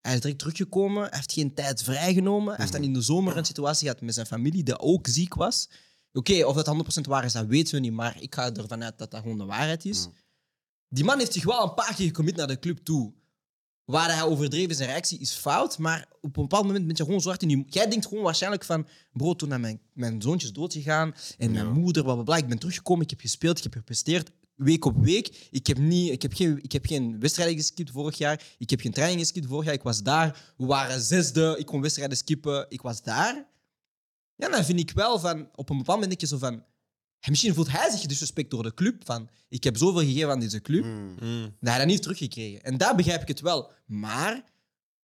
A: Hij is direct teruggekomen, hij heeft geen tijd vrijgenomen. Hij heeft dan in de zomer een situatie gehad met zijn familie, die ook ziek was. Oké, of dat 100% waar is, dat weten we niet, maar ik ga ervan uit dat dat gewoon de waarheid is. Die man heeft zich wel een paar keer gecommit naar de club toe. Waar hij overdreven zijn reactie is fout, maar op een bepaald moment ben je gewoon zo hard in je... Jij denkt gewoon waarschijnlijk van, bro, toen mijn, mijn zoontje is doodgegaan en mijn moeder, bla, bla, bla, ik ben teruggekomen, ik heb gespeeld, ik heb gepresteerd, week op week. Ik heb, niet, ik heb, geen, ik heb geen wedstrijden geskipt vorig jaar, ik heb geen training geskipt vorig jaar, ik was daar. We waren zesde, ik kon wedstrijden skippen, ik was daar. Ja, dan vind ik wel van, op een bepaald moment denk je zo van, Misschien voelt hij zich disrespect door de club. Van, ik heb zoveel gegeven aan deze club.
C: Mm.
A: Dat hij dat niet heeft teruggekregen. En daar begrijp ik het wel. Maar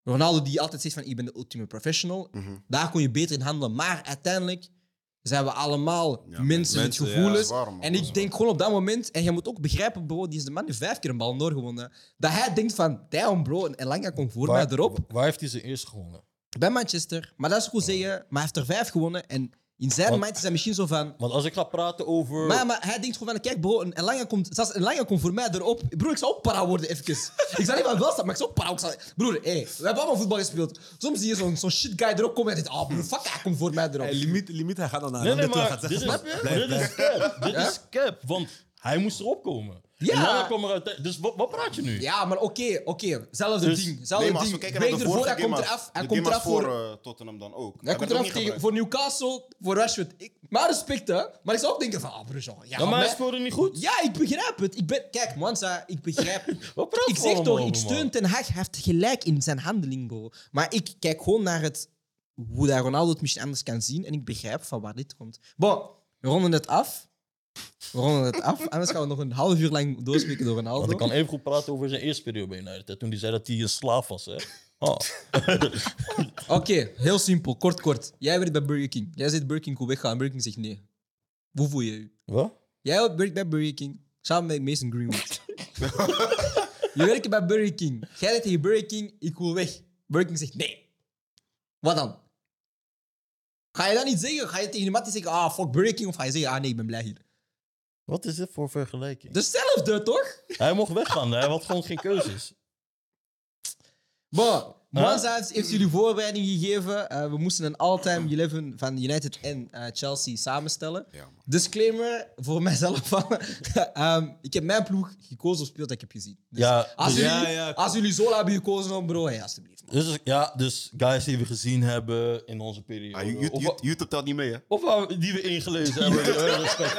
A: Ronaldo die altijd zegt van ik ben de ultieme professional.
C: Mhm.
A: Daar kon je beter in handelen. Maar uiteindelijk zijn we allemaal
C: Ja,
A: mensen met
D: ja,
A: gevoelens. en ik denk gewoon op dat moment, en je moet ook begrijpen, bro, die is de man die vijf keer een bal doorgewonnen. Dat hij denkt van, damn bro, en Elanga komt voor mij erop.
B: waar heeft hij zijn eerste gewonnen?
A: Bij Manchester. Maar dat is goed zeggen, maar hij heeft er vijf gewonnen. En in zijn
B: Want-
A: mind is hij misschien zo van...
B: Want als ik ga praten over...
A: Maar, maar hij denkt gewoon van, kijk bro, een Elanga komt, zelfs Elanga komt voor mij erop. Broer, ik zou ook para worden even. ik zou niet van wel staan, maar ik zou ook para. Zou, broer, hey, we hebben allemaal voetbal gespeeld. Soms zie je zo'n zo'n shit guy erop komen en hij denkt, ah broer, fuck, hij komt voor mij erop.
D: Hey, limiet, limiet, hij gaat dan naar
B: Nee, nee, maar
D: gaat
B: dit is,
D: zeggen,
B: dit
D: blijf, blijf.
B: is cap. Dit
A: Ja?
B: is cap, want hij moest erop komen.
A: Ja.
B: En kwam er uit... Dus wat, wat praat je nu?
A: Ja, maar oké, oké. Zelfde
B: Dus-
A: ding. Zelfde
C: Nee, maar als we
A: ding.
C: kijken naar
A: Week
C: de
A: ervoor,
C: vorige
A: hij komt eraf. Hij
C: de
A: komt
C: game
A: eraf
C: voor
A: voor...
C: eh, Tottenham dan ook.
A: Hij komt eraf tegen, voor Newcastle, voor Rashford. Ik, maar respect, hè. Maar ik zou ook denken van, ah, broer, zo, ja,
B: Ja, maar hij
A: mij-
B: speelde niet goed.
A: Ja, ik begrijp het. Ik ben, kijk, Mansa, ik begrijp.
B: Wat praat
A: ik
B: je
A: zeg
B: allemaal
A: toch, ik
B: over,
A: steun? Ten Hag. Hij heeft gelijk in zijn handeling, bro. Maar ik kijk gewoon naar het, hoe dat Ronaldo het misschien anders kan zien. En ik begrijp van waar dit komt. Bon, we ronden het af. We ronden het af. Anders gaan we nog een half uur lang doorspreken door Ronaldo.
B: Want ik kan even goed praten over zijn eerste periode bij United. Toen hij zei dat hij een slaaf was, hè. Oh.
A: Oké, heel simpel. Kort, kort. Jij werkt bij Burger King. Jij zegt Burger King, wil weggaan. Burger King zegt nee. Hoe voel je je?
B: Wat?
A: Jij werkt bij Burger King. Samen met Mason Greenwood. je werkt bij Burger King. Jij zegt tegen Burger King, ik wil weg. Burger King zegt nee. Wat dan? Ga je dat niet zeggen? Ga je tegen die mat zeggen, ah, fuck Burger King? Of ga je zeggen, ah nee, ik ben blij hier?
B: Wat is dit voor vergelijking?
A: Hetzelfde, toch?
B: Hij mocht weggaan. Hij had gewoon geen keuzes.
A: Bon, Mwanza heeft, heeft jullie voorbereiding gegeven. Eh, we moesten een all-time 11 van United en eh, Chelsea samenstellen.
C: Ja.
A: Disclaimer voor mijzelf. van, ehm, ik heb mijn ploeg gekozen op speel dat ik heb gezien. Dus
B: Ja,
A: als,
B: dus-
A: jullie,
D: Ja, ja.
A: als jullie Zola hebben gekozen, dan bro, hey, alsjeblieft. man.
B: Dus, ja, dus guys die we gezien hebben in onze periode.
C: Ah,
B: of,
C: YouTube telt niet mee, hè?
B: of waar- die we ingelezen hebben. eh, respect.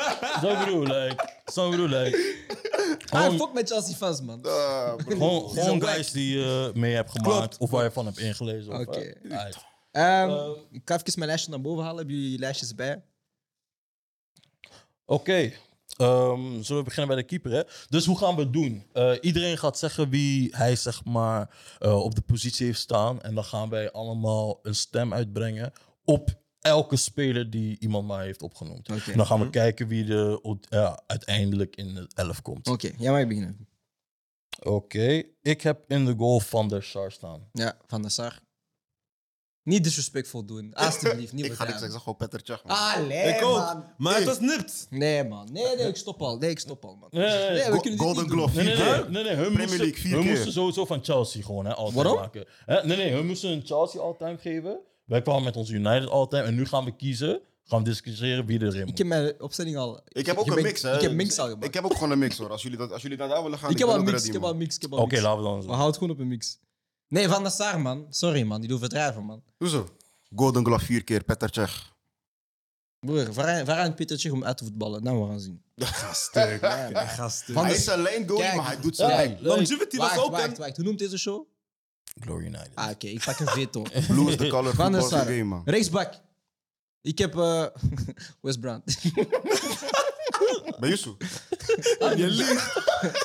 B: Zo bedoel, like. Zo bedoel, like.
A: Ah,
B: Gewoon,
A: fuck met Chelsea fans, man.
C: Eh, bro.
B: gewoon, guys die je mee hebt gemaakt.
A: Klopt.
B: Of waar je van hebt ingelezen. of,
A: Oké.
B: eh, uit.
A: Ehm,
B: Eh,
A: ik ga even mijn lijstje naar boven halen. Hebben jullie je lijstjes bij?
B: Oké. Ehm, zullen we beginnen bij de keeper, hè? Dus hoe gaan we het doen? Eh, iedereen gaat zeggen wie hij zeg maar eh, op de positie heeft staan. En dan gaan wij allemaal een stem uitbrengen op elke speler die iemand maar heeft opgenoemd. En dan gaan we kijken wie er ja, uiteindelijk in het elf komt.
A: Oké, jij mag beginnen.
B: Oké. Ik heb in de goal Van der Sar staan.
A: Ja, Van der Sar. Niet disrespectful doen. Alsjeblieft, niet
C: Ik ga niks zeggen, ik zeg gewoon Petter Tjach, man.
A: Allee,
D: Ik ook.
A: man.
D: Maar het was nipt.
A: Nee, man. Nee, nee, ik stop al. Nee, ik stop al, man.
B: Nee, nee, nee.
A: Nee, we
C: Go-
A: kunnen
C: Golden. Glove,
B: Nee, nee,
C: vier
B: nee,
C: keer.
B: nee, nee. Hun
C: Premier
B: moesten,
C: League, vier
B: hun
C: keer.
B: moesten sowieso van Chelsea gewoon, hè, altijd
A: Waarom?
B: maken. Hè? Nee, nee, hun moesten een Chelsea all-time geven. Wij kwamen met ons United all-time en nu gaan we kiezen, gaan we discussiëren wie erin
A: Ik
B: moet.
A: heb mijn opstelling al...
C: Ik heb ook een mix, hè?
A: Ik heb mix al gemaakt.
C: Ik heb ook gewoon een mix, hoor. Als jullie, dat, als jullie daar willen gaan,
A: Ik heb al
C: ook
A: mix, ik heb al mix, ik heb al
B: Oké,
A: mix.
B: laten we dan
A: We
B: zo.
A: houden gewoon op een mix. Nee, Van der Sar, man. Sorry, man. Die doet verdrijven, man.
C: Hoezo? Golden Glove vier keer, Petter Tjach.
A: Broer, vraag vraag aan Peter Tjech om uit te voetballen. Nou, we gaan zien.
D: Sterk. Ja, gasten.
A: Van
C: Hij
A: de-
C: is een lane goalie,
A: Kijk.
C: maar hij doet
B: Ja,
C: zijn ding.
B: leuk.
D: Longevity was
A: Wacht,
D: ook
A: wacht,
D: een...
A: wacht. Hoe noemt deze show?
B: Glory United.
A: Ah, oké. Ik pak een veto.
C: Blue is the color
A: Van der
C: football
A: Sar.
C: game, man.
A: Rechtsback. Ik heb eh West Brown.
C: Bij Yusuf.
D: Je liegt.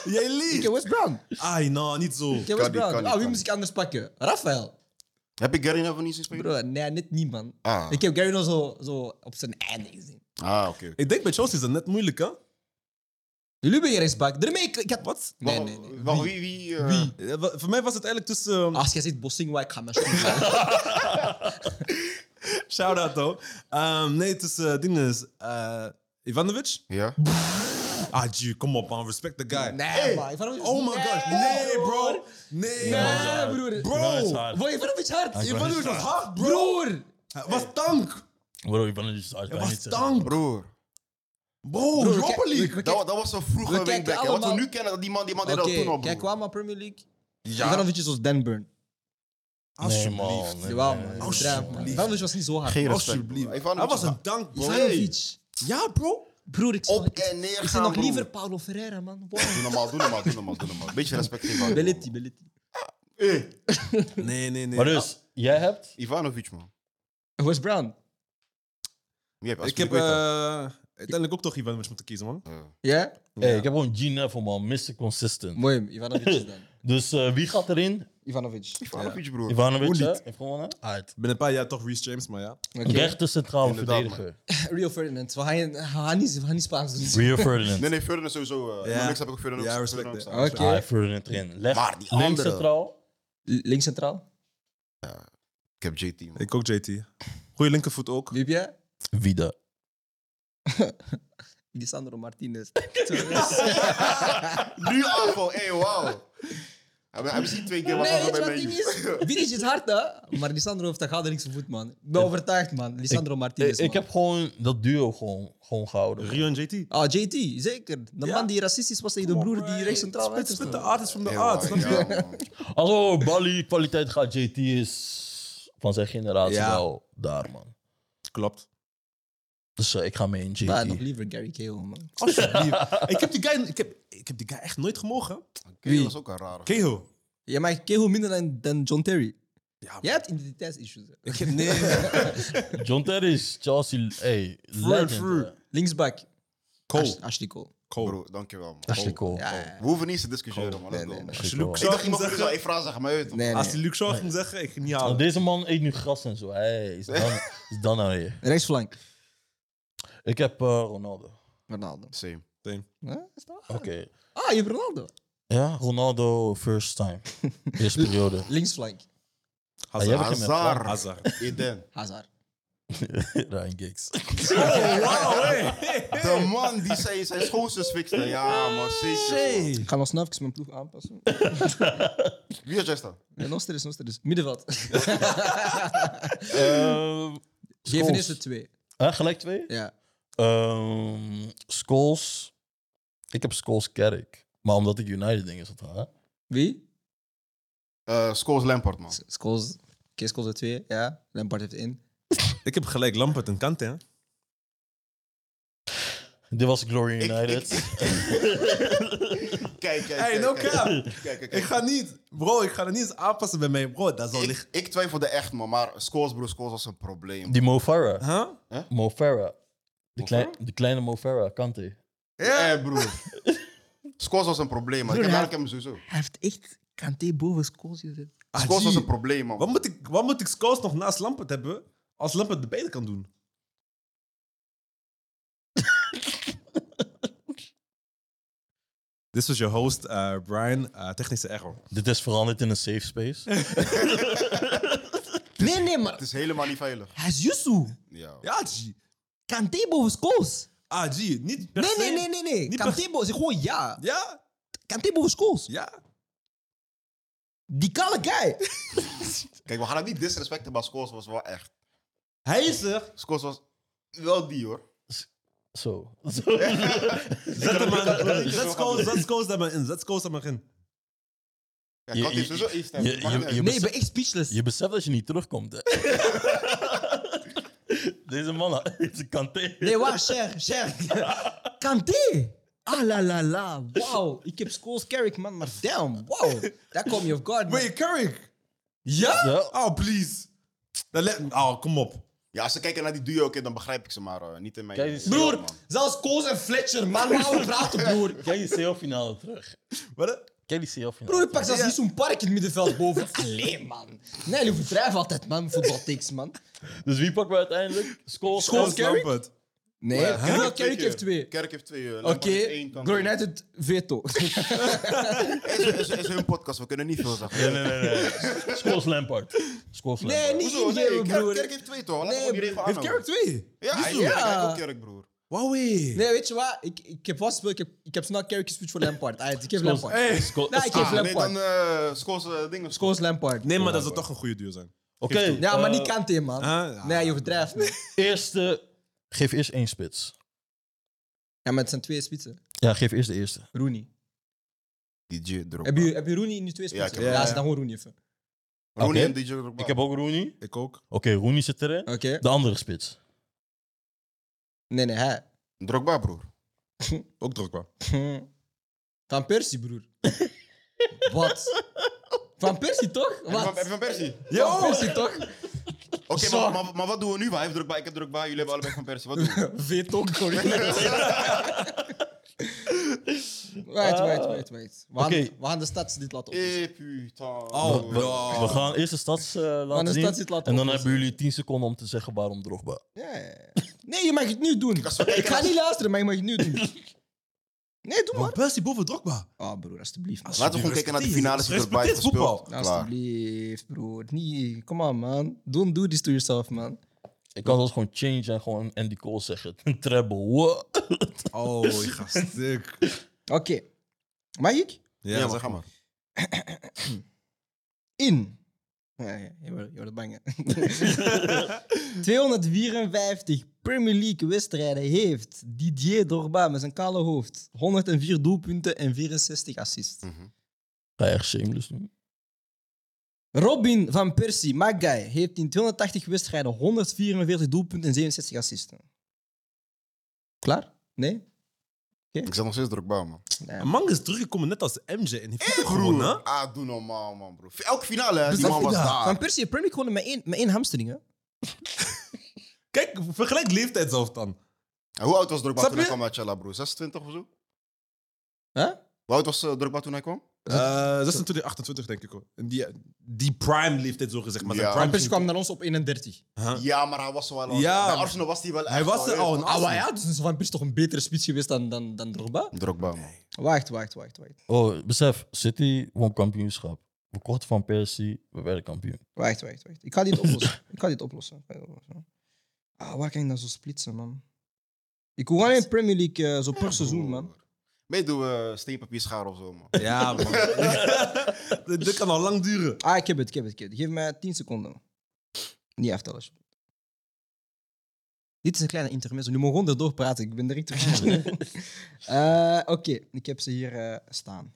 D: Jij
A: ik
D: liegt.
A: heb West Brown.
D: Ai, no, niet zo.
A: Ik heb
C: Kan
A: West Brown. Ah, wie
C: kan
A: moest ik anders pakken? Rafael.
C: Heb ik Gary Neville niet zien spelen?
A: Bro, nee, net niet, man.
C: Ah,
A: Ik heb Gary nog zo, zo op zijn einde gezien.
C: ah oké.
D: Ik denk bij Chelsea is dat net moeilijk, hè?
A: Jullie hebben geen rechtsback. Daarmee, ik, ik had...
D: Wat?
A: Nee, nee, nee.
C: Wie? Wie? eh,
A: Wie?
D: Ja, wa- Voor mij was het eigenlijk tussen... um,
A: Als jij zegt Bossingwa, ik ga mijn.
D: Shout-out, though. Um, nee, tussen uh, dingen is... Uh, Ivanovic?
C: Ja?
D: Ah, G, kom op, man. Respect the guy.
A: Nee, man. Ivanovic is-
D: Oh my gosh. Nee, bro. Nee,
A: broer.
B: Ivanovic is
D: Bro.
B: hard.
A: Boy, Ivanovic hard.
D: Ivanovic was hard, bro.
A: Broer.
D: Hij was tank.
B: Bro, er dus uit.
D: Hij
B: kan
D: was
B: niet zeggen.
D: tank.
C: Broer.
D: Bro,
A: Broer,
D: Europa
A: kijk-
D: League.
A: we-
C: Dat, wa- dat was een vroege
A: kijken
C: wingback. hè. Wat we
A: allemaal-
C: nu kennen, dat die man, die man deed dat toen al, broer.
A: kijk, kwam maar Premier League.
C: Ja.
A: Ivanovic is als Dan Burn.
B: Nee, man.
D: Alsjeblieft.
B: Nee,
A: Jawel,
B: nee,
A: man. man. Ivanovic was niet zo hard.
C: Geen respect.
D: Alsjeblieft.
C: Ivanovic
D: Hij was
C: is
D: een
C: hard.
D: tank, bro.
A: Ivanovic.
D: Ja, bro.
A: Broer, ik zou...
C: Op en neer
A: Ik zie
C: gaan,
A: nog
C: broer.
A: liever Paulo Ferreira, man. Wow.
C: Doe normaal, doe normaal, doe normaal, doe normaal. Beetje respect geven.
A: Belletti, Belletti.
C: Eh,
D: Nee, nee, nee.
B: Maar dus, jij hebt...
C: Ivanovic, man.
A: West Brown.
C: Wie heb je?
D: ik heb... Eh Uiteindelijk ook toch Ivanovic moeten kiezen, man.
C: Ja.
A: Ja?
B: Hey, ik heb gewoon G Neville, man. Mr. Consistent.
A: Mooi, Ivanovic is dan.
B: Dus eh, wie gaat erin?
A: Ivanovic.
C: Ivanovic, broer.
B: Ivanovic,
D: Hoe
B: hè?
D: niet?
B: Heeft gewonnen? Uit.
D: Binnen een paar jaar toch Reece James, maar ja.
A: Oké.
B: Rechter centrale
C: Inderdaad,
B: verdediger.
A: Rio Ferdinand. We gaan, we gaan niet, we gaan niet Spaans doen.
B: Rio Ferdinand.
C: Nee, nee, Ferdinand sowieso. eh
D: Ja.
C: Niks heb ik ook Ferdinand
D: Ja,
C: Ferdinand
D: respect,
C: staan.
A: Oké.
B: Ah, Ferdinand erin. Leg,
C: Maar die
B: links
C: andere-
B: centraal.
A: Links centraal.
C: Ik heb JT, man.
D: Ik ook JT. Goeie linkervoet ook.
A: Wie heb jij?
B: Vida.
A: Lisandro Martinez.
C: Nu al gewoon, hé, wauw. Hebben hebben ze twee keer wat
A: Nee,
C: bij mij?
A: ding is? Hard, hè? Maar Lisandro heeft gouden linkse voet, man. Ik ben overtuigd, man. Lisandro Martinez,
B: Ik, ik heb gewoon dat duo gewoon, gewoon gehouden.
D: Rio en JT.
A: Ah, JT, zeker. De
D: Ja.
A: man die racistisch was tegen de broer die rechts centraal
D: Spit,
A: werd
D: spit de artist van de
C: Ja,
D: art, snap je?
C: ja, man.
B: Als over Bali kwaliteit gaat, JT is van zijn generatie
D: Ja.
B: wel daar, man.
D: Klopt.
B: Dus eh, ik ga mee in JT.
A: Maar nog liever Gary Cahill, man.
D: Alsjeblieft. ik, heb die guy, ik, heb, ik heb die guy echt nooit gemogen.
C: Cahill was ook een rare.
D: Cahill.
A: Ja, maar Cahill minder dan, dan John Terry.
D: Ja,
A: Jij hebt identiteitsissues.
D: ik heb, nee.
B: John Terry is Chelsea. Hey, legend.
A: Linksback.
D: Cole.
A: Ash- Ashley Cole.
D: Cole.
C: Bro, dankjewel, man.
B: Ashley Cole.
A: Ja, ja, ja.
C: We hoeven niet te discussiëren, man.
A: Nee, nee,
C: man.
D: Als je Luke
B: Cole.
C: Ik
D: Shaw ging zeggen,
C: één vraag zeggen, maar je toch.
A: Nee,
D: als
A: nee.
D: hij Luke Shaw ging zeggen, ik ging niet halen.
B: Deze man eet nu gras en zo. Hey, is dan, is dan nou weer.
A: Rechtsflank.
B: Ik heb eh, Ronaldo.
A: Ronaldo.
C: Same.
D: Same.
A: Huh? Is dat?
B: Oké.
A: Ah, je hebt Ronaldo.
B: Ja, Ronaldo first time. Eerste periode.
A: Linksflank.
B: Ah, jij
D: Hazard.
B: begint met
C: Hazard.
D: Hazard.
C: Eden.
A: Hazard.
B: Ryan Giggs.
D: Wauw, hey.
C: De man die zijn, zijn schoonzus fixte. Ja, man, zeker.
A: Ik ga nog snel even mijn ploeg aanpassen.
C: Wie had jij staan?
A: Ja, Noster is Noster is. Middenveld.
B: Ehm,
A: Geef
B: Scholes.
A: eerst de twee.
B: Eh, gelijk twee?
A: Ja.
B: Ehm Scholes. Ik heb Scholes Kerk. Maar omdat ik United dingen zat, hè?
A: Wie?
C: Eh Scholes Lampard, man.
A: Scholes. Oké, Scholes de twee. Ja. Lampard heeft één.
D: Ik heb gelijk Lampert en Kante, hè.
B: Dit was Glory
C: Ik-
B: United.
C: Kijk, kijk,
D: Hey,
C: kijk,
D: no
C: kijk.
D: cap.
C: Kijk, kijk, kijk.
D: Ik ga niet, bro, ik ga er niet eens aanpassen bij mij, bro. Dat zal
C: Ik, ik twijfelde echt, man. Maar Scholes, bro, Scholes was een probleem.
B: Die Mo Farah.
D: Huh?
B: Mo Farah. De, klein, de kleine Mo Farah, Kante.
C: Ja, eh, broer. Scholes was een probleem, man. Ik heb hem sowieso.
A: Hij heeft echt Kanté boven Scholes gezet.
D: Ah,
C: Scholes was een probleem, man.
D: Wat moet ik, wat moet ik Scholes nog naast Lampert hebben als Lampert de beide kan doen? Dit was je host, eh, Brian, eh, technische error.
B: Dit is veranderd in een safe space.
A: Nee, nee, maar
C: Het is helemaal niet veilig.
A: hij is Yusu.
C: Ja.
D: Ja, G.
A: Kanté boven Scholes.
D: Ah, G, niet per
A: Nee,
D: se.
A: nee, nee, nee, nee.
D: Niet.
A: Zeg gewoon ja.
D: Ja,
A: Kanté boven Scholes.
D: ja.
A: Die kale guy.
C: Kijk, we gaan hem niet disrespecten, maar Scholes was wel echt.
D: Hij is er.
C: Scholes was wel die, hoor.
B: Zo.
D: Zet hem aan. Zet Scholes, zet Scholes daar maar in. Zet Scholes daar maar in.
C: Ja,
B: Je-
C: Kant heeft
B: je-
C: sowieso één stem.
B: je-
C: Maakt
B: je-
C: niet uit.
B: je-
A: Nee, ik ben echt speechless.
B: Je beseft dat je niet terugkomt, hè? Deze man heeft een Kante.
A: Nee, waar, Cher, Cher. Kanté. Ah la la la. Wauw. Ik heb Scholes Carrick, man, maar damn. Wow. That caught me off guard. man.
D: Wait, Carrick.
A: Ja?
B: Ja.
D: Oh, please. Dan let, oh, kom op.
C: Ja, als ze kijken naar die duo, oké, dan begrijp ik ze, maar eh, niet in mijn...
B: Kijk,
A: Broer,
C: man.
A: zelfs Scholes en Fletcher, man. We praten, broer?
B: Kijk die CL-finale terug.
D: Wat?
B: Die CL-finale.
A: Broer, ik pak zelfs niet zo'n park in het middenveld boven. Allee, man. Nee, je overdrijft altijd, man. Voetbaltiks, man.
B: Dus wie pakken we uiteindelijk?
A: Carrick?
D: Lampert.
A: Nee,
C: Ja, keer.
A: heeft twee.
C: Kerk heeft twee. eh,
A: Oké,
C: Kant
A: Glory. United, veto.
C: Het is, is, is hun podcast, we kunnen niet veel zeggen.
B: Nee, nee, nee. nee. Scholes Lampard. Scholes
A: Nee,
B: Lampard.
A: niet
C: Hoezo? Nee, Kerk,
A: broer.
C: Kerk heeft twee toch?
A: Nee,
C: nee,
D: Heeft Carrick twee?
C: Ja, hij
A: Ja.
C: Kerk, broer.
D: Wauw, hey.
A: Nee, weet je wat? Ik, ik heb vast ik heb, ik heb snel Carrick geswitcht voor Lampard. Alright, ik geef
B: Scholes-
A: Lampard.
D: Hey.
A: Nee, ik geef
C: Ah, nee,
A: Lampard.
C: dan eh Scholes eh, dingen.
A: Scholes Lampard.
D: Nee, maar dat zou toch een goede duur zijn.
B: Oké.
A: Ja, maar
B: eh,
A: niet Kanté, man.
D: Ah, ja.
A: Nee, je overdrijft. man.
B: Eerste. Geef eerst één spits.
A: Ja, maar het zijn twee spitsen.
B: Ja, geef eerst de eerste.
A: Rooney.
C: DJ Drogba.
A: Heb je, heb je Rooney in die twee
C: Ja,
A: spitsen?
C: ik heb
A: Ja,
D: hem.
A: is dan gewoon Rooney even.
C: Rooney en DJ Drogba.
B: Ik heb ook Rooney.
D: Ik ook.
B: Oké, Rooney zit erin.
A: Oké.
B: De andere spits.
A: Nee, nee, hij.
C: Drogba, broer.
D: Ook Drogba.
A: Van Persie, broer. Wat? Van Persie, toch?
C: Van-
A: Wat?
C: je van Persie?
A: Van Persie, toch?
C: Oké, maar, maar, maar wat doen we nu? Hij heeft bij, ik heb bij, jullie hebben allebei Van Persie. Wat doen we?
A: Veto. Wait, wait, wait, wait. We gaan,
B: Oké.
A: we gaan de stads dit laten oplossen.
C: Eh, putain.
D: Oh, bro.
B: We gaan eerst de stads eh, laten
A: de
B: zien.
A: stads dit laten
B: en dan
A: oplossen.
B: hebben jullie 10 seconden om te zeggen waarom Drogba.
A: Ja, ja, ja. Nee, je mag het nu doen. Ik ga niet luisteren, maar je mag het nu doen. Nee, doe maar.
D: Persie boven Drogba.
A: Oh, broer, alsjeblieft. man.
C: Laten we gewoon kijken naar de finales die erbij
D: voetbal.
C: gespeeld. Klaar.
A: Alsjeblieft, broer. Nee, come on, man. Don't do this to yourself, man.
B: Ik kan dat gewoon change en gewoon Andy Cole zeggen. Een treble. Wow.
D: Oh, je gaat stuk.
A: Oké. Mag ik?
C: Ja, ga maar.
A: In. Ja, ja, je wordt, je wordt bang, hè. 254 Premier League wedstrijden heeft Didier Drogba met zijn kale hoofd 104 doelpunten en 64 assists.
B: Ga je echt shameless?
A: Robin van Persie, my guy, heeft in 280 wedstrijden 144 doelpunten en 67 assists. Klaar? Nee?
C: Ik zet nog steeds druk bij, man.
A: nee.
D: Man is teruggekomen net als MJ en heeft het.
C: Broer, ah, doe normaal, man, bro. Elke finale, hè, die
A: Besef
C: man was daar.
A: Van Persie heeft Premier League gewonnen met één, met één hamstring, hè?
D: Kijk, vergelijk leeftijd zelf dan.
C: En hoe oud was Drogba toen hij
A: je?
C: kwam uit Chella, bro? 26 of zo?
A: Huh?
C: Hoe oud was eh, Drogba toen hij kwam?
D: Eh 26, 28 denk ik hoor. En Die, die prime leeftijd zo gezegd. Maar zijn prime
A: Van Persie kwam naar ons op 31.
D: Huh?
C: Ja, maar hij was wel al...
D: Ja.
C: Bij Arsenal was hij wel
D: Hij was er al een
A: Ah, maar ja, dus is Van Persie toch een betere spits geweest dan, dan, dan Drogba?
C: Drogba, man.
A: Wacht, wacht, wacht, wacht.
B: Oh, besef. City won kampioenschap. We kochten van Persie. We werden kampioen.
A: Wacht, wacht, wacht. Ik ga dit oplossen. ik ga dit oplossen. Ah, waar kan ik dat zo splitsen, man? Ik wil alleen Premier League eh, zo per seizoen, man.
C: Meedoen we steenpapier schaar of zo, man.
D: Ja, man. dit, kan al lang duren.
A: Ah, ik heb het, ik heb het, ik heb het. Geef mij 10 seconden. Niet aftellen, alsjeblieft. Dit is een kleine intermezzo. Nu mogen we gewoon erdoor praten. Ik ben direct terug. Eh, Oké, ik heb ze hier eh, staan.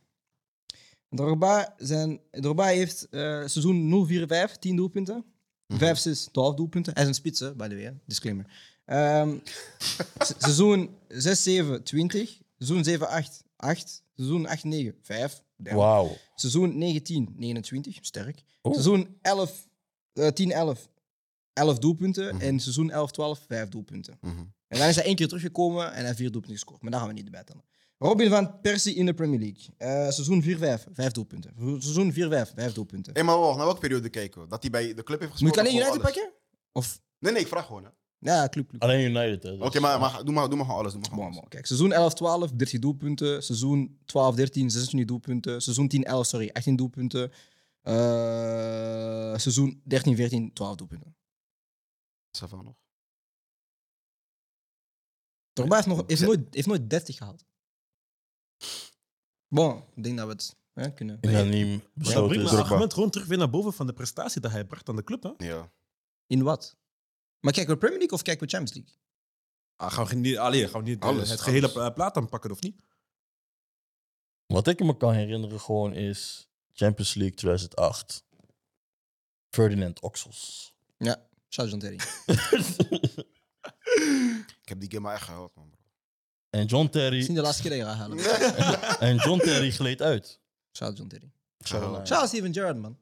A: Drogba, zijn, Drogba heeft eh, seizoen 0-4-5, 10 doelpunten. 5-6, 12 doelpunten. Hij is een spits, hè, by the way. Disclaimer. Ehm, se- seizoen 6-7, 20. Seizoen 7-8, 8. Seizoen 8-9, 5. Damn.
B: Wauw.
A: Seizoen 19, 29, sterk.
B: Oh.
A: Seizoen 11, eh 10, 11, 11 doelpunten. En seizoen 11, 12, 5 doelpunten.
C: Mhm.
A: En dan is hij één keer teruggekomen en hij heeft vier doelpunten gescoord. Maar daar gaan we niet bij tellen. Robin van Persie in de Premier League. Eh, seizoen 4-5, 5 doelpunten. Seizoen 4-5, 5 doelpunten.
C: Hé, maar wacht, naar welke periode kijken we? Dat hij bij de club heeft
A: Moet
C: gespeeld?
A: ik alleen United
C: alles?
A: pakken? Of?
C: Nee, nee, ik vraag gewoon, hè.
A: Ja, club, club.
B: Alleen United, hè.
C: Oké, maar, maar doe maar, doe maar gewoon alles. Doe maar gewoon
A: Bon,
C: alles.
A: bon. Kijk, seizoen 11, 12, 13 doelpunten. Seizoen 12, 13, 26 doelpunten. Seizoen 10, 11, sorry, 18 doelpunten. Eh, seizoen 13, 14, 12 doelpunten.
C: Ça va nog.
A: Drogba heeft, nog, heeft, nooit, heeft nooit 30 gehaald. Bon, ik denk dat we het hè, kunnen.
B: Unaniem
D: Maar
B: besloten
D: mijn
C: Drogba.
D: argument gewoon terug weer naar boven van de prestatie dat hij bracht aan de club. Hè?
C: Ja.
A: In wat? Maar kijken we Premier League of kijken we Champions League?
D: Ah, gaan we niet, allee, gaan we niet eh,
C: Alles,
D: het gehele
C: alles.
D: eh, plaat aanpakken, of niet?
B: Wat ik me kan herinneren gewoon is Champions League 2008. Ferdinand Oxels.
A: Ja, shout John Terry.
C: Ik heb die game maar echt gehaald, man, bro.
B: en John
A: Het is
B: Terry,
A: niet de laatste keer dat je gaat halen.
B: en John Terry gleed uit.
A: Shout John Terry. Shout Steven Gerrard, man.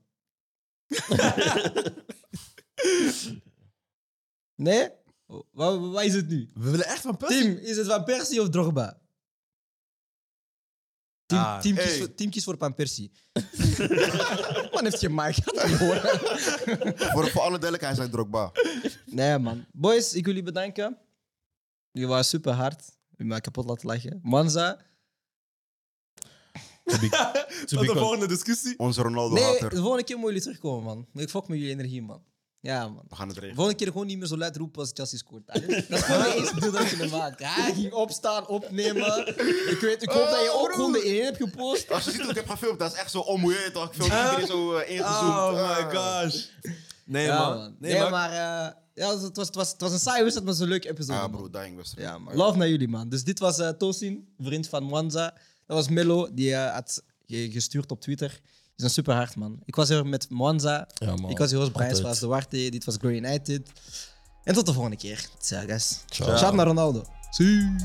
A: nee? Wat, wat is het nu?
D: We willen echt van Persie.
A: Tim, is het Van Persie of Drogba? Team,
D: Ah,
A: team,
C: hey.
A: voor, team kies voor Van Persie. man heeft je maag. Niet horen.
C: voor, voor alle duidelijkheid, hij zei Drogba.
A: nee, man. Boys, ik wil jullie bedanken. Jullie waren super hard. Jullie mij kapot laten lachen. Manza.
B: To be- to
D: Tot de
B: con-
D: volgende discussie.
C: Onze Ronaldo
A: Nee,
C: hater.
A: de volgende keer moeten jullie terugkomen, man. Ik fok met jullie energie, man. Ja, man.
C: We gaan het
A: De
C: regelen.
A: volgende keer gewoon niet meer zo luid roepen als Chelsea scoort. Dat is gewoon de eerste deel dat je maakt. Hij ging opstaan, opnemen. Ik, weet, ik hoop dat je ook gewoon de 1 hebt gepost.
C: Als je ziet hoe ik heb gefilmd, dat is echt zo onmoeieerd. toch? Ik film iedereen zo eh, ingezoomd.
D: Oh my
C: Ah.
D: gosh. Nee,
A: Ja,
D: man.
A: man.
D: Nee,
A: Nee,
D: maar...
A: maar eh, ja, het, was, het, was, het was een saaie wedstrijd, maar het was een leuke episode.
C: Ah,
A: man.
C: bro, dying wedstrijd.
A: Ja, man. Love naar jullie, man. Dus dit was eh Tosin, vriend van Mwanza. Dat was Melo, die eh, had ge- gestuurd op Twitter. Is een super hard, man. Ik was er met.
B: Ja, man.
A: Ik was hier als de Warte. Dit was Glory United. En tot de volgende keer. Ciao, guys.
B: Ciao.
A: Shout naar Ronaldo. Zie.